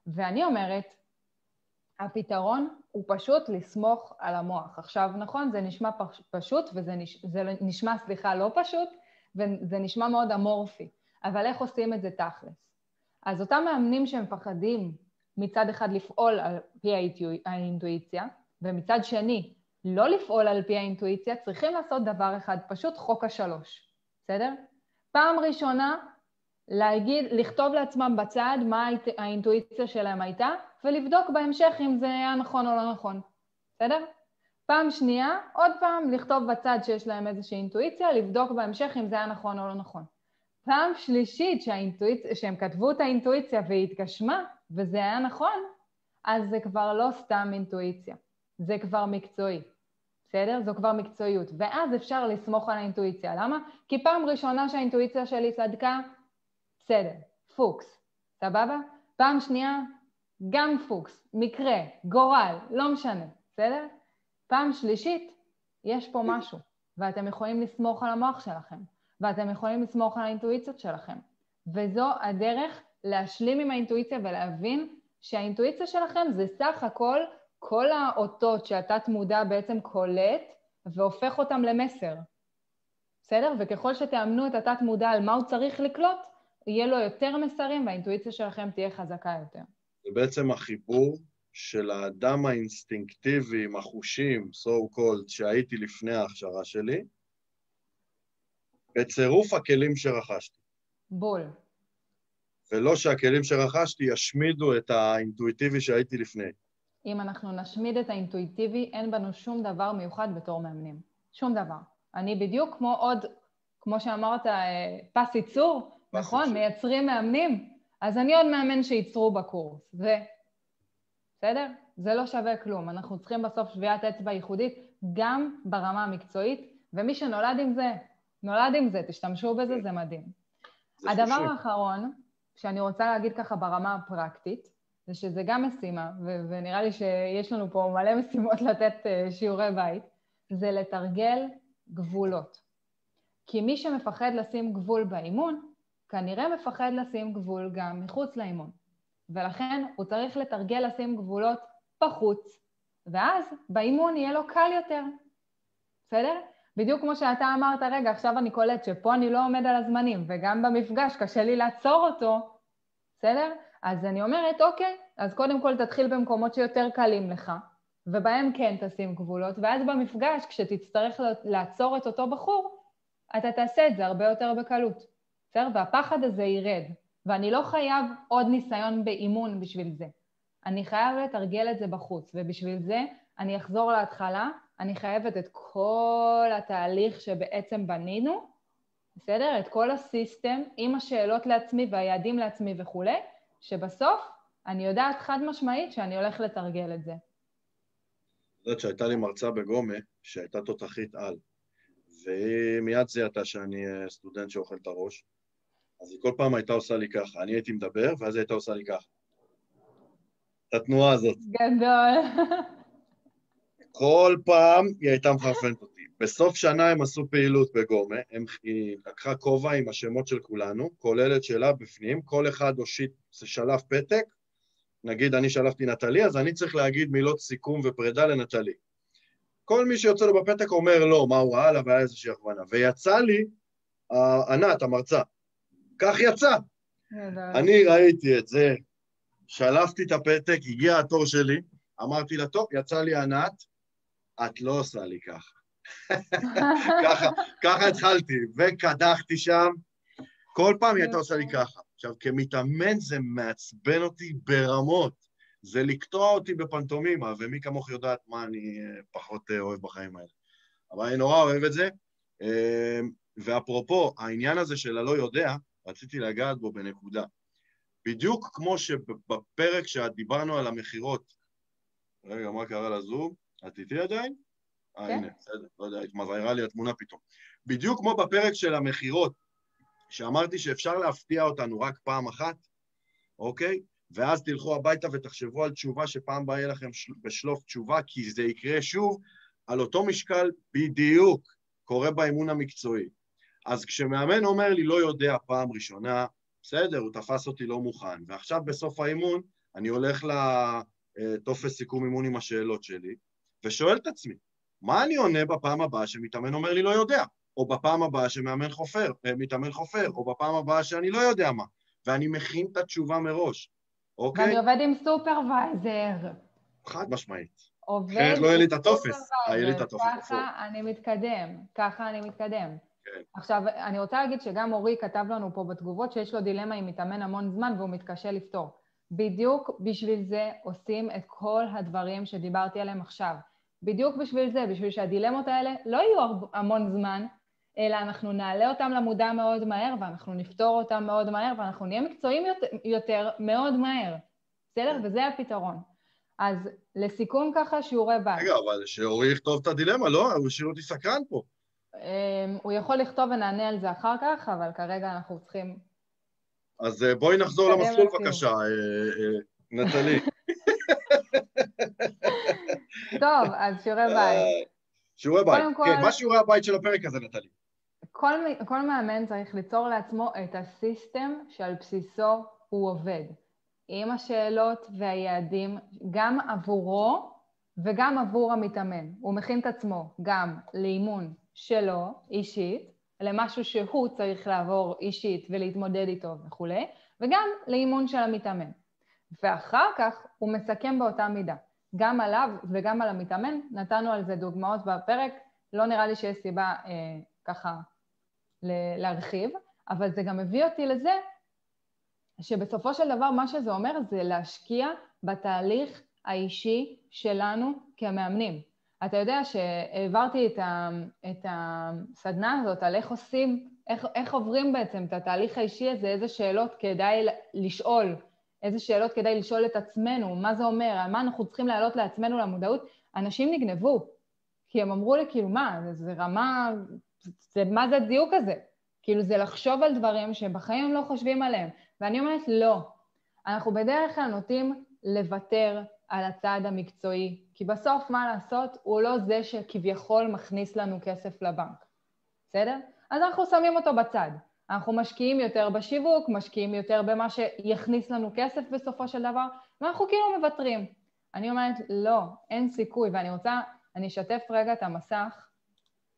ואני אומרת, הפתרון הוא פשוט לסמוך על המוח. עכשיו, נכון, זה נשמע פשוט, וזה נש... נשמע, סליחה, לא פשוט, וזה נשמע מאוד אמורפי, אבל איך עושים את זה תכלס? אז אותם מאמנים שמפחדים מצד אחד לפעול על פי האינטואיציה, ומצד שני לא לפעול על פי האינטואיציה, צריכים לעשות דבר אחד, פשוט חוק השלוש, בסדר? פעם ראשונה, להגיד, לכתוב לעצמם בצד מה האינטואיציה שלהם הייתה, ולבדוק בהמשך אם זה היה נכון או לא נכון, בסדר? פעם שנייה, עוד פעם, לכתוב בצד שיש להם איזושהי אינטואיציה, לבדוק בהמשך אם זה היה נכון או לא נכון. פעם שלישית שהאינטואיצ... שהם כתבו את האינטואיציה והיא התגשמה, וזה היה נכון, אז זה כבר לא סתם אינטואיציה, זה כבר מקצועי, בסדר? זו כבר מקצועיות. ואז אפשר לסמוך על האינטואיציה. למה? כי פעם ראשונה שהאינטואיציה שלי צדקה, בסדר, פוקס, סבבה? פעם שנייה, גם פוקס, מקרה, גורל, לא משנה, בסדר? פעם שלישית, יש פה משהו, ואתם יכולים לסמוך על המוח שלכם. ואתם יכולים לסמוך על האינטואיציות שלכם. וזו הדרך להשלים עם האינטואיציה ולהבין שהאינטואיציה שלכם זה סך הכל כל האותות שהתת מודע בעצם קולט והופך אותם למסר. בסדר? וככל שתאמנו את התת מודע על מה הוא צריך לקלוט, יהיה לו יותר מסרים והאינטואיציה שלכם תהיה חזקה יותר. זה בעצם החיבור של האדם האינסטינקטיבי עם החושים, so called, שהייתי לפני ההכשרה שלי, בצירוף הכלים שרכשתי. בול. ולא שהכלים שרכשתי ישמידו את האינטואיטיבי שהייתי לפני. אם אנחנו נשמיד את האינטואיטיבי, אין בנו שום דבר מיוחד בתור מאמנים. שום דבר. אני בדיוק כמו עוד, כמו שאמרת, אה, פס ייצור, נכון? ייצור. מייצרים מאמנים. אז אני עוד מאמן שייצרו בקורס, ו... בסדר? זה לא שווה כלום. אנחנו צריכים בסוף שביעת אצבע ייחודית גם ברמה המקצועית, ומי שנולד עם זה, נולד עם זה, תשתמשו בזה, זה מדהים. זה הדבר חושב. האחרון שאני רוצה להגיד ככה ברמה הפרקטית, זה שזה גם משימה, ו- ונראה לי שיש לנו פה מלא משימות לתת uh, שיעורי בית, זה לתרגל גבולות. כי מי שמפחד לשים גבול באימון, כנראה מפחד לשים גבול גם מחוץ לאימון. ולכן הוא צריך לתרגל לשים גבולות בחוץ, ואז באימון יהיה לו קל יותר. בסדר? בדיוק כמו שאתה אמרת, רגע, עכשיו אני קולט שפה אני לא עומד על הזמנים, וגם במפגש קשה לי לעצור אותו, בסדר? אז אני אומרת, אוקיי, אז קודם כל תתחיל במקומות שיותר קלים לך, ובהם כן תשים גבולות, ואז במפגש, כשתצטרך לעצור את אותו בחור, אתה תעשה את זה הרבה יותר בקלות, בסדר? והפחד הזה ירד, ואני לא חייב עוד ניסיון באימון בשביל זה. אני חייב לתרגל את זה בחוץ, ובשביל זה אני אחזור להתחלה, אני חייבת את כל התהליך שבעצם בנינו, בסדר? את כל הסיסטם עם השאלות לעצמי והיעדים לעצמי וכולי, שבסוף אני יודעת חד משמעית שאני הולך לתרגל את זה. את יודעת שהייתה לי מרצה בגומה, שהייתה תותחית על, והיא מיד זיהתה שאני אה, סטודנט שאוכל את הראש, אז היא כל פעם הייתה עושה לי ככה, אני הייתי מדבר, ואז היא הייתה עושה לי ככה. את התנועה הזאת. גדול. כל פעם היא הייתה מחרפנת אותי. בסוף שנה הם עשו פעילות בגומה, הם, היא לקחה כובע עם השמות של כולנו, כולל את שלה בפנים, כל אחד הושיט, שלף פתק, נגיד אני שלפתי נטלי, אז אני צריך להגיד מילות סיכום ופרידה לנטלי. כל מי שיוצא לו בפתק אומר לא, מה הוא ראה לה והיה איזושהי הכוונה. ויצא לי, ענת, המרצה, כך יצא. אני ראיתי את זה, שלפתי את הפתק, הגיע התור שלי, אמרתי לה, טוב, יצא לי ענת, את לא עושה לי ככה. ככה, ככה התחלתי, וקדחתי שם, כל פעם היא הייתה עושה לי ככה. עכשיו, כמתאמן זה מעצבן אותי ברמות, זה לקטוע אותי בפנטומימה, ומי כמוך יודעת מה אני אה, פחות אה, אוהב בחיים האלה. אבל אני נורא אוהב את זה. אה, ואפרופו, העניין הזה של הלא יודע, רציתי לגעת בו בנקודה. בדיוק כמו שבפרק שדיברנו על המכירות, רגע, מה קרה לזום? את איתי עדיין? אה, כן. הנה, בסדר, לא יודע, התמזערה לי התמונה פתאום. בדיוק כמו בפרק של המכירות, שאמרתי שאפשר להפתיע אותנו רק פעם אחת, אוקיי? ואז תלכו הביתה ותחשבו על תשובה שפעם באה יהיה לכם בשלוף תשובה, כי זה יקרה שוב על אותו משקל בדיוק קורה באימון המקצועי. אז כשמאמן אומר לי, לא יודע פעם ראשונה, בסדר, הוא תפס אותי לא מוכן, ועכשיו בסוף האימון אני הולך לטופס סיכום אימון עם השאלות שלי, ושואל את עצמי, מה אני עונה בפעם הבאה שמתאמן אומר לי לא יודע? או בפעם הבאה שמאמן חופר, אה, מתאמן חופר, או בפעם הבאה שאני לא יודע מה, ואני מכין את התשובה מראש, אוקיי? ואני עובד עם סופרוויזר. חד משמעית. עובד אחרת לא יהיה לי את הטופס, יהיה לי את הטופס. ככה אני מתקדם, ככה אני מתקדם. כן. עכשיו, אני רוצה להגיד שגם אורי כתב לנו פה בתגובות שיש לו דילמה עם מתאמן המון זמן והוא מתקשה לפתור. בדיוק בשביל זה עושים את כל הדברים שדיברתי עליהם עכשיו. בדיוק בשביל זה, בשביל שהדילמות האלה לא יהיו המון זמן, אלא אנחנו נעלה אותם למודע מאוד מהר, ואנחנו נפתור אותם מאוד מהר, ואנחנו נהיה מקצועיים יותר, יותר מאוד מהר. בסדר? וזה הפתרון. אז לסיכום ככה, שיעורי בית. רגע, אבל שאורי יכתוב את הדילמה, לא? הוא השאיר אותי סקרן פה. אמ, הוא יכול לכתוב ונענה על זה אחר כך, אבל כרגע אנחנו צריכים... אז אה, בואי נחזור למסלול בבקשה, אה, אה, נטלי. טוב, אז שיעורי בית. שיעורי בית, כן, מה שיעורי הבית של הפרק הזה, נטלי? כל, כל מאמן צריך ליצור לעצמו את הסיסטם שעל בסיסו הוא עובד, עם השאלות והיעדים, גם עבורו וגם עבור המתאמן. הוא מכין את עצמו גם לאימון שלו, אישית, למשהו שהוא צריך לעבור אישית ולהתמודד איתו וכולי, וגם לאימון של המתאמן. ואחר כך הוא מסכם באותה מידה. גם עליו וגם על המתאמן, נתנו על זה דוגמאות בפרק, לא נראה לי שיש סיבה אה, ככה להרחיב, אבל זה גם מביא אותי לזה שבסופו של דבר מה שזה אומר זה להשקיע בתהליך האישי שלנו כמאמנים. אתה יודע שהעברתי את, ה, את הסדנה הזאת על איך עושים, איך, איך עוברים בעצם את התהליך האישי הזה, איזה שאלות כדאי לשאול, איזה שאלות כדאי לשאול את עצמנו, מה זה אומר, על מה אנחנו צריכים להעלות לעצמנו למודעות. אנשים נגנבו, כי הם אמרו לי, כאילו, מה, זה, זה רמה, זה, מה זה הדיוק הזה? כאילו, זה לחשוב על דברים שבחיים הם לא חושבים עליהם. ואני אומרת, לא. אנחנו בדרך כלל נוטים לוותר על הצעד המקצועי, כי בסוף, מה לעשות, הוא לא זה שכביכול מכניס לנו כסף לבנק, בסדר? אז אנחנו שמים אותו בצד. אנחנו משקיעים יותר בשיווק, משקיעים יותר במה שיכניס לנו כסף בסופו של דבר, ואנחנו כאילו מוותרים. אני אומרת, לא, אין סיכוי, ואני רוצה, אני אשתף רגע את המסך,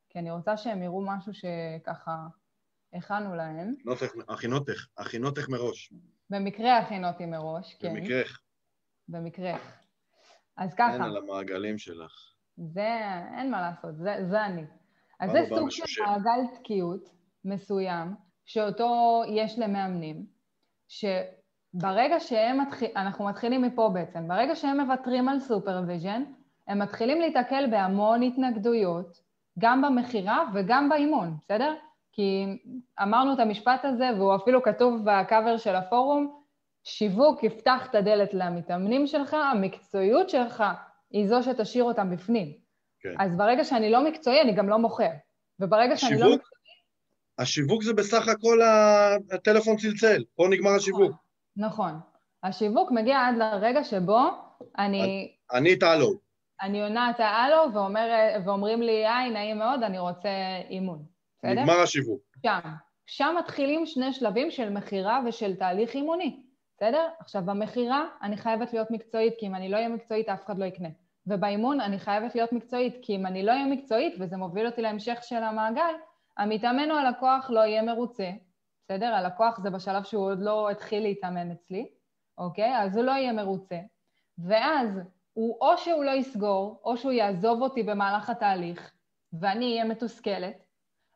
כי אני רוצה שהם יראו משהו שככה הכנו להם. הכינותך, הכינותך מראש. במקרה הכינותי מראש, כן. במקרך. במקרך. אז ככה. אין על המעגלים שלך. זה, אין מה לעשות, זה, זה אני. אז זה סוג של מעגל תקיעות מסוים, שאותו יש למאמנים, שברגע שהם מתחילים, אנחנו מתחילים מפה בעצם, ברגע שהם מוותרים על supervision, הם מתחילים להיתקל בהמון התנגדויות, גם במכירה וגם באימון, בסדר? כי אמרנו את המשפט הזה, והוא אפילו כתוב בקאבר של הפורום, שיווק יפתח את הדלת למתאמנים שלך, המקצועיות שלך היא זו שתשאיר אותם בפנים. כן. אז ברגע שאני לא מקצועי, אני גם לא מוכר. וברגע השיווק, שאני לא מקצועי... השיווק זה בסך הכל הטלפון צלצל, פה נגמר השיווק. נכון. השיווק מגיע עד לרגע שבו אני... אני את הלו. אני עונה את ההלו ואומר, ואומרים לי, היי, נעים מאוד, אני רוצה אימון. בסדר? נגמר השיווק. שם. שם מתחילים שני שלבים של מכירה ושל תהליך אימוני. בסדר? עכשיו, במכירה אני חייבת להיות מקצועית, כי אם אני לא אהיה מקצועית אף אחד לא יקנה. ובאימון אני חייבת להיות מקצועית, כי אם אני לא אהיה מקצועית, וזה מוביל אותי להמשך של המעגל, המתאמן או הלקוח לא יהיה מרוצה, בסדר? הלקוח זה בשלב שהוא עוד לא התחיל להתאמן אצלי, אוקיי? אז הוא לא יהיה מרוצה. ואז הוא או שהוא לא יסגור, או שהוא יעזוב אותי במהלך התהליך, ואני אהיה מתוסכלת,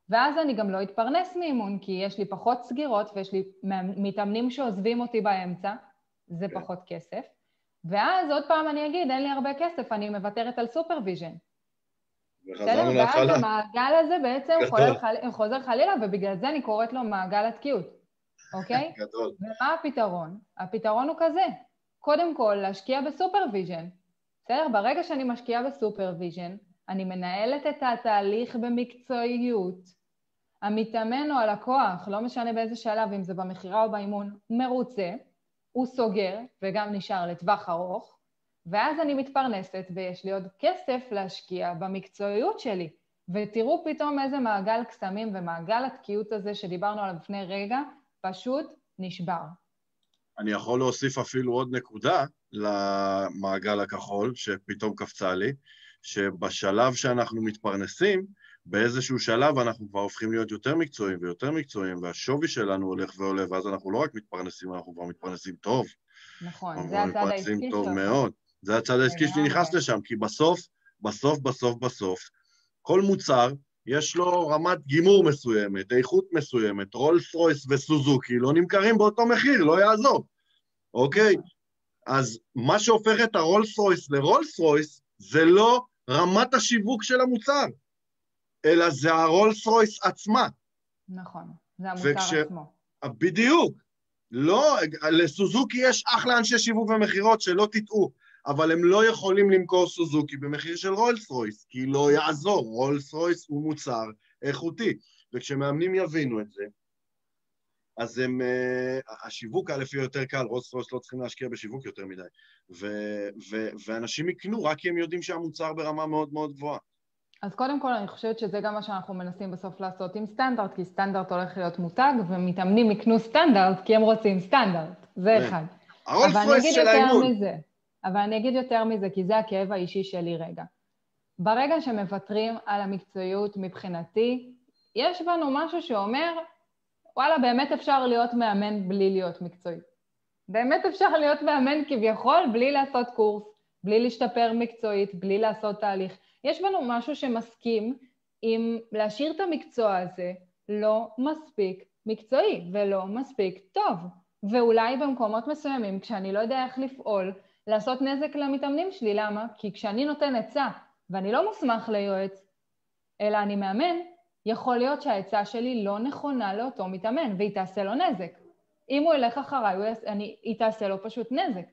ואז אני גם לא אתפרנס מאימון, כי יש לי פחות סגירות ויש לי מתאמנים שעוזבים אותי באמצע, זה כן. פחות כסף. ואז עוד פעם אני אגיד, אין לי הרבה כסף, אני מוותרת על supervision. בסדר? ואז המעגל הזה בעצם חוזר, חל... חוזר חלילה, ובגלל זה אני קוראת לו מעגל התקיעות, אוקיי? גדול. ומה הפתרון? הפתרון הוא כזה, קודם כל להשקיע ב supervision. בסדר? ברגע שאני משקיעה ב supervision, אני מנהלת את התהליך במקצועיות. המתאמן או הלקוח, לא משנה באיזה שלב, אם זה במכירה או באימון, מרוצה, הוא סוגר וגם נשאר לטווח ארוך, ואז אני מתפרנסת ויש לי עוד כסף להשקיע במקצועיות שלי. ותראו פתאום איזה מעגל קסמים ומעגל התקיעות הזה שדיברנו עליו לפני רגע, פשוט נשבר. אני יכול להוסיף אפילו עוד נקודה למעגל הכחול, שפתאום קפצה לי. שבשלב שאנחנו מתפרנסים, באיזשהו שלב אנחנו כבר הופכים להיות יותר מקצועיים ויותר מקצועיים, והשווי שלנו הולך ועולה, ואז אנחנו לא רק מתפרנסים, אנחנו כבר מתפרנסים טוב. נכון, זה הצד העסקי שלו. אנחנו מתפרנסים טוב מאוד. זה הצד העסקי שלי נכנס לשם, כי בסוף, בסוף, בסוף, בסוף, כל מוצר, יש לו רמת גימור מסוימת, איכות מסוימת, רולס רויס וסוזוקי לא נמכרים באותו מחיר, לא יעזור, אוקיי? אז מה שהופך את הרולס רויס לרולס רויס, זה לא רמת השיווק של המוצר, אלא זה הרולס רויס עצמה. נכון, זה המוצר וכש... עצמו. בדיוק. לא, לסוזוקי יש אחלה אנשי שיווק ומכירות, שלא תטעו, אבל הם לא יכולים למכור סוזוקי במחיר של רולס רויס, כי לא יעזור, רולס רויס הוא מוצר איכותי. וכשמאמנים יבינו את זה, אז הם, אה, השיווק א' יהיה יותר קל, רולס רויס לא צריכים להשקיע בשיווק יותר מדי. ו, ו, ואנשים יקנו רק כי הם יודעים שהמוצר ברמה מאוד מאוד גבוהה. אז קודם כל אני חושבת שזה גם מה שאנחנו מנסים בסוף לעשות עם סטנדרט, כי סטנדרט הולך להיות מותג, ומתאמנים יקנו סטנדרט כי הם רוצים סטנדרט, זה כן. אחד. הרולס רויס של האימון. מזה, אבל אני אגיד יותר מזה, כי זה הכאב האישי שלי רגע. ברגע שמוותרים על המקצועיות מבחינתי, יש בנו משהו שאומר, וואלה, באמת אפשר להיות מאמן בלי להיות מקצועי. באמת אפשר להיות מאמן כביכול בלי לעשות קורס, בלי להשתפר מקצועית, בלי לעשות תהליך. יש בנו משהו שמסכים עם להשאיר את המקצוע הזה לא מספיק מקצועי ולא מספיק טוב. ואולי במקומות מסוימים, כשאני לא יודע איך לפעול, לעשות נזק למתאמנים שלי. למה? כי כשאני נותן עצה ואני לא מוסמך ליועץ, אלא אני מאמן, יכול להיות שהעצה שלי לא נכונה לאותו מתאמן, והיא תעשה לו נזק. אם הוא ילך אחריי, אני, היא תעשה לו פשוט נזק.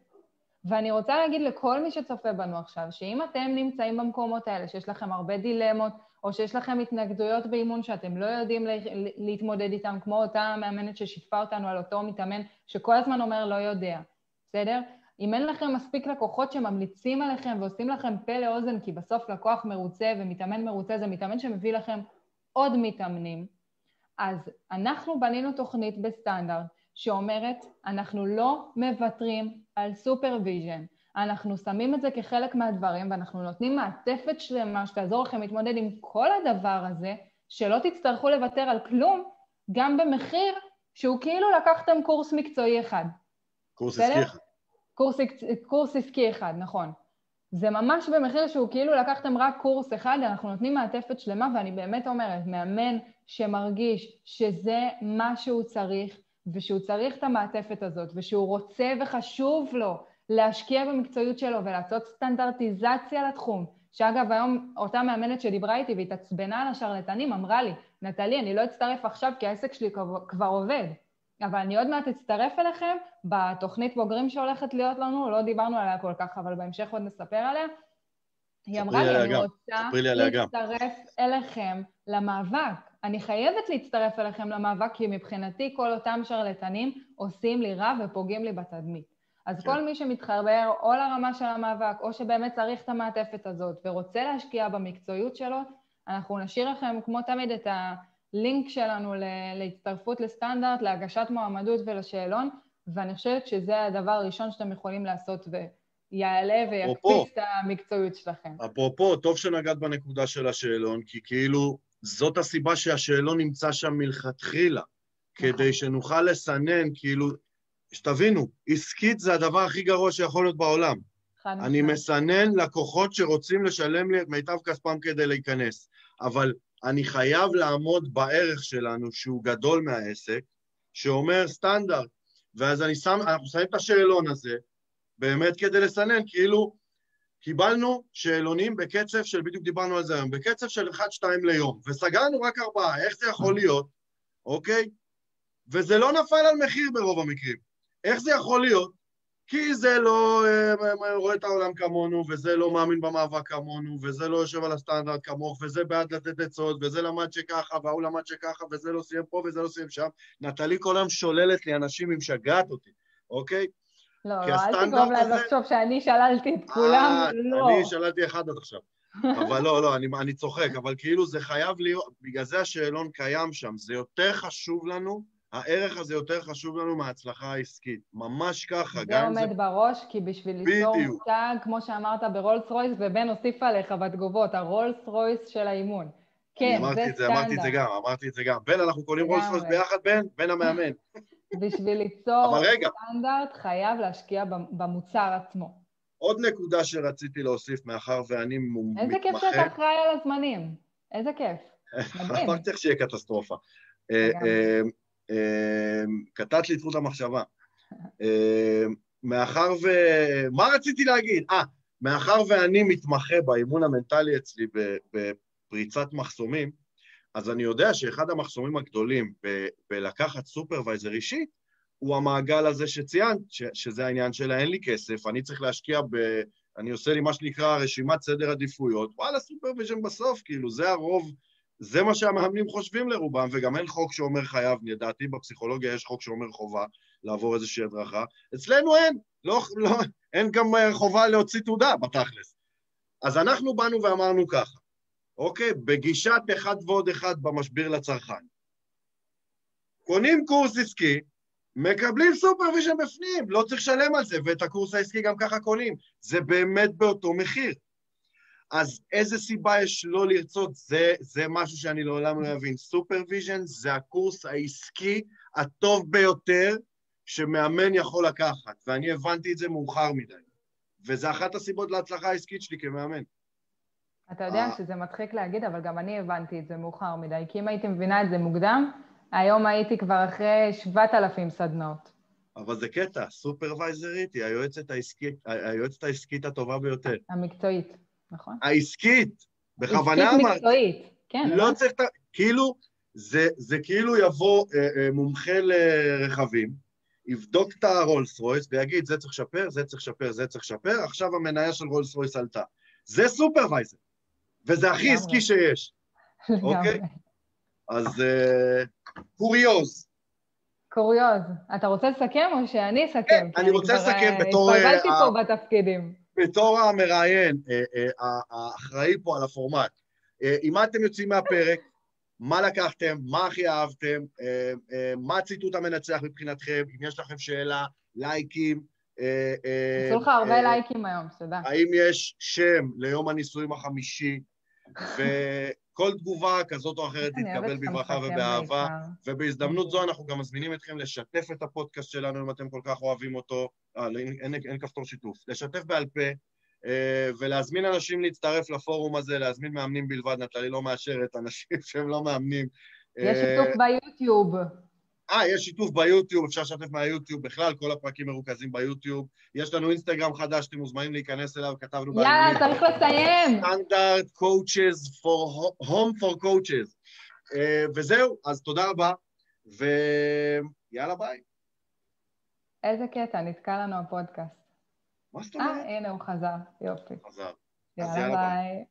ואני רוצה להגיד לכל מי שצופה בנו עכשיו, שאם אתם נמצאים במקומות האלה, שיש לכם הרבה דילמות, או שיש לכם התנגדויות באימון שאתם לא יודעים להתמודד איתן, כמו אותה מאמנת ששיתפה אותנו על אותו מתאמן, שכל הזמן אומר לא יודע, בסדר? אם אין לכם מספיק לקוחות שממליצים עליכם ועושים לכם מפה לאוזן, כי בסוף לקוח מרוצה ומתאמן מרוצה זה מתאמן שמביא לכם עוד מתאמנים, אז אנחנו בנינו תוכנית בסטנדרט שאומרת, אנחנו לא מוותרים על supervision. אנחנו שמים את זה כחלק מהדברים ואנחנו נותנים מעטפת שלמה שתעזור לכם להתמודד עם כל הדבר הזה, שלא תצטרכו לוותר על כלום, גם במחיר שהוא כאילו לקחתם קורס מקצועי אחד. קורס עסקי אחד. קורס, קורס עסקי אחד, נכון. זה ממש במחיר שהוא כאילו לקחתם רק קורס אחד, אנחנו נותנים מעטפת שלמה, ואני באמת אומרת, מאמן שמרגיש שזה מה שהוא צריך, ושהוא צריך את המעטפת הזאת, ושהוא רוצה וחשוב לו להשקיע במקצועיות שלו ולעשות סטנדרטיזציה לתחום, שאגב היום אותה מאמנת שדיברה איתי והתעצבנה על השרלטנים אמרה לי, נטלי, אני לא אצטרף עכשיו כי העסק שלי כבר עובד, אבל אני עוד מעט אצטרף אליכם בתוכנית בוגרים שהולכת להיות לנו, לא דיברנו עליה כל כך, אבל בהמשך עוד נספר עליה. היא אמרה לי, אני רוצה להצטרף אליכם למאבק. אני חייבת להצטרף אליכם למאבק, כי מבחינתי כל אותם שרלטנים עושים לי רע ופוגעים לי בתדמית. אז כן. כל מי שמתחבר או לרמה של המאבק, או שבאמת צריך את המעטפת הזאת ורוצה להשקיע במקצועיות שלו, אנחנו נשאיר לכם כמו תמיד את הלינק שלנו להצטרפות לסטנדרט, להגשת מועמדות ולשאלון, ואני חושבת שזה הדבר הראשון שאתם יכולים לעשות ויעלה ויקפיץ את המקצועיות שלכם. אפרופו, טוב שנגעת בנקודה של השאלון, כי כאילו זאת הסיבה שהשאלון נמצא שם מלכתחילה, כדי. שנוכל לסנן, כאילו, שתבינו, עסקית זה הדבר הכי גרוע שיכול להיות בעולם. אני מסנן לקוחות שרוצים לשלם לי את מיטב כספם כדי להיכנס, אבל אני חייב לעמוד בערך שלנו, שהוא גדול מהעסק, שאומר סטנדרט, ואז אני שם, אנחנו שמים את השאלון הזה, באמת כדי לסנן, כאילו, קיבלנו שאלונים בקצב של, בדיוק דיברנו על זה היום, בקצב של 1-2 ליום, וסגרנו רק ארבעה, איך זה יכול להיות, אוקיי? וזה לא נפל על מחיר ברוב המקרים. איך זה יכול להיות? כי זה לא אה, רואה את העולם כמונו, וזה לא מאמין במאבק כמונו, וזה לא יושב על הסטנדרט כמוך, וזה בעד לתת עצות, וזה למד שככה, וההוא למד שככה, וזה לא סיים פה, וזה לא סיים שם. נטלי כל היום שוללת לי אנשים, היא משגעת אותי, אוקיי? לא, לא, אל תגרום להם לחשוב שאני שללתי את כולם, אה, לא. אני שללתי אחד עד עכשיו. אבל לא, לא, אני, אני צוחק, אבל כאילו זה חייב להיות, בגלל זה השאלון קיים שם, זה יותר חשוב לנו הערך הזה יותר חשוב לנו מההצלחה העסקית. ממש ככה. זה עומד זה... בראש, כי בשביל ליצור מותג, כמו שאמרת ברולס רויס, ובן הוסיף עליך בתגובות, הרולס רויס של האימון. כן, זה סטנדרט. אמרתי את זה גם, אמרתי את זה גם. בן, אנחנו קונים רולס רויס ביחד, בן? בן המאמן. בשביל ליצור סטנדרט חייב להשקיע במוצר עצמו. עוד נקודה שרציתי להוסיף, מאחר ואני מתמחה... איזה כיף שאתה אחראי על הזמנים. איזה כיף. מדהים. אמרתי לך שיהיה קטסטרופה. אמ, קטעת לי את זכות המחשבה. מאחר ו... מה רציתי להגיד? אה, מאחר ואני מתמחה באימון המנטלי אצלי בפריצת מחסומים, אז אני יודע שאחד המחסומים הגדולים ב- בלקחת סופרוויזר אישי, הוא המעגל הזה שציינת, ש- שזה העניין של אין לי כסף, אני צריך להשקיע ב... אני עושה לי מה שנקרא רשימת סדר עדיפויות, וואלה, supervision בסוף, כאילו, זה הרוב זה מה שהמאמנים חושבים לרובם, וגם אין חוק שאומר חייב, לדעתי בפסיכולוגיה יש חוק שאומר חובה לעבור איזושהי הדרכה. אצלנו אין, לא, לא, אין גם חובה להוציא תעודה בתכלס. אז אנחנו באנו ואמרנו ככה, אוקיי? בגישת אחד ועוד אחד במשביר לצרכן. קונים קורס עסקי, מקבלים supervision בפנים, לא צריך לשלם על זה, ואת הקורס העסקי גם ככה קונים. זה באמת באותו מחיר. אז איזה סיבה יש לא לרצות? זה, זה משהו שאני לעולם לא אבין. supervision זה הקורס העסקי הטוב ביותר שמאמן יכול לקחת, ואני הבנתי את זה מאוחר מדי. וזה אחת הסיבות להצלחה העסקית שלי כמאמן. אתה יודע אה. שזה מצחיק להגיד, אבל גם אני הבנתי את זה מאוחר מדי, כי אם הייתי מבינה את זה מוקדם, היום הייתי כבר אחרי 7,000 סדנאות. אבל זה קטע, סופרוויזרית היא היועצת העסקית, היועצת העסקית הטובה ביותר. המקצועית. נכון. העסקית, בכוונה עסקית אמרתי, מקצועית, כן. לא נכון. צריך, כאילו, זה, זה כאילו יבוא אה, אה, מומחה לרכבים, יבדוק את הרולס רויס ויגיד, זה צריך לשפר, זה צריך לשפר, זה צריך לשפר, עכשיו המניה של רולס רויס עלתה. זה supervisor, וזה הכי. עסקי שיש. אוקיי. אז אה, קוריוז. קוריוז. אתה רוצה לסכם או שאני אסכם? כן, אני רוצה לסכם אה, בתור, אה, התבלבלתי פה בתפקידים. בתור המראיין, האחראי פה על הפורמט, עם מה אתם יוצאים מהפרק? מה לקחתם? מה הכי אהבתם? אה, אה, מה הציטוט המנצח מבחינתכם? אם יש לכם שאלה, לייקים. עשו לך הרבה לייקים היום, שתדע. האם יש שם ליום הנישואים החמישי? וכל תגובה כזאת או אחרת תתקבל בברכה ובאהבה. ובהזדמנות זו אנחנו גם מזמינים אתכם לשתף את הפודקאסט שלנו אם אתם כל כך אוהבים אותו. אה, אין, אין, אין כפתור שיתוף. לשתף בעל פה אה, ולהזמין אנשים להצטרף לפורום הזה, להזמין מאמנים בלבד. נטלי לא מאשרת אנשים שהם לא מאמנים. יש אה, שיתוף ביוטיוב. אה, יש שיתוף ביוטיוב, אפשר לשתף מהיוטיוב בכלל, כל הפרקים מרוכזים ביוטיוב. יש לנו אינסטגרם חדש, אתם מוזמנים להיכנס אליו, כתבנו יאללה, צריך לסיים. סטנדרט coaches for home for coaches. אה, וזהו, אז תודה רבה, ויאללה ביי. איזה קטע, נתקע לנו הפודקאסט. מה זאת אה, אומרת? הנה הוא חזר. יופי. חזר. יאללה יאללה, ביי. ביי.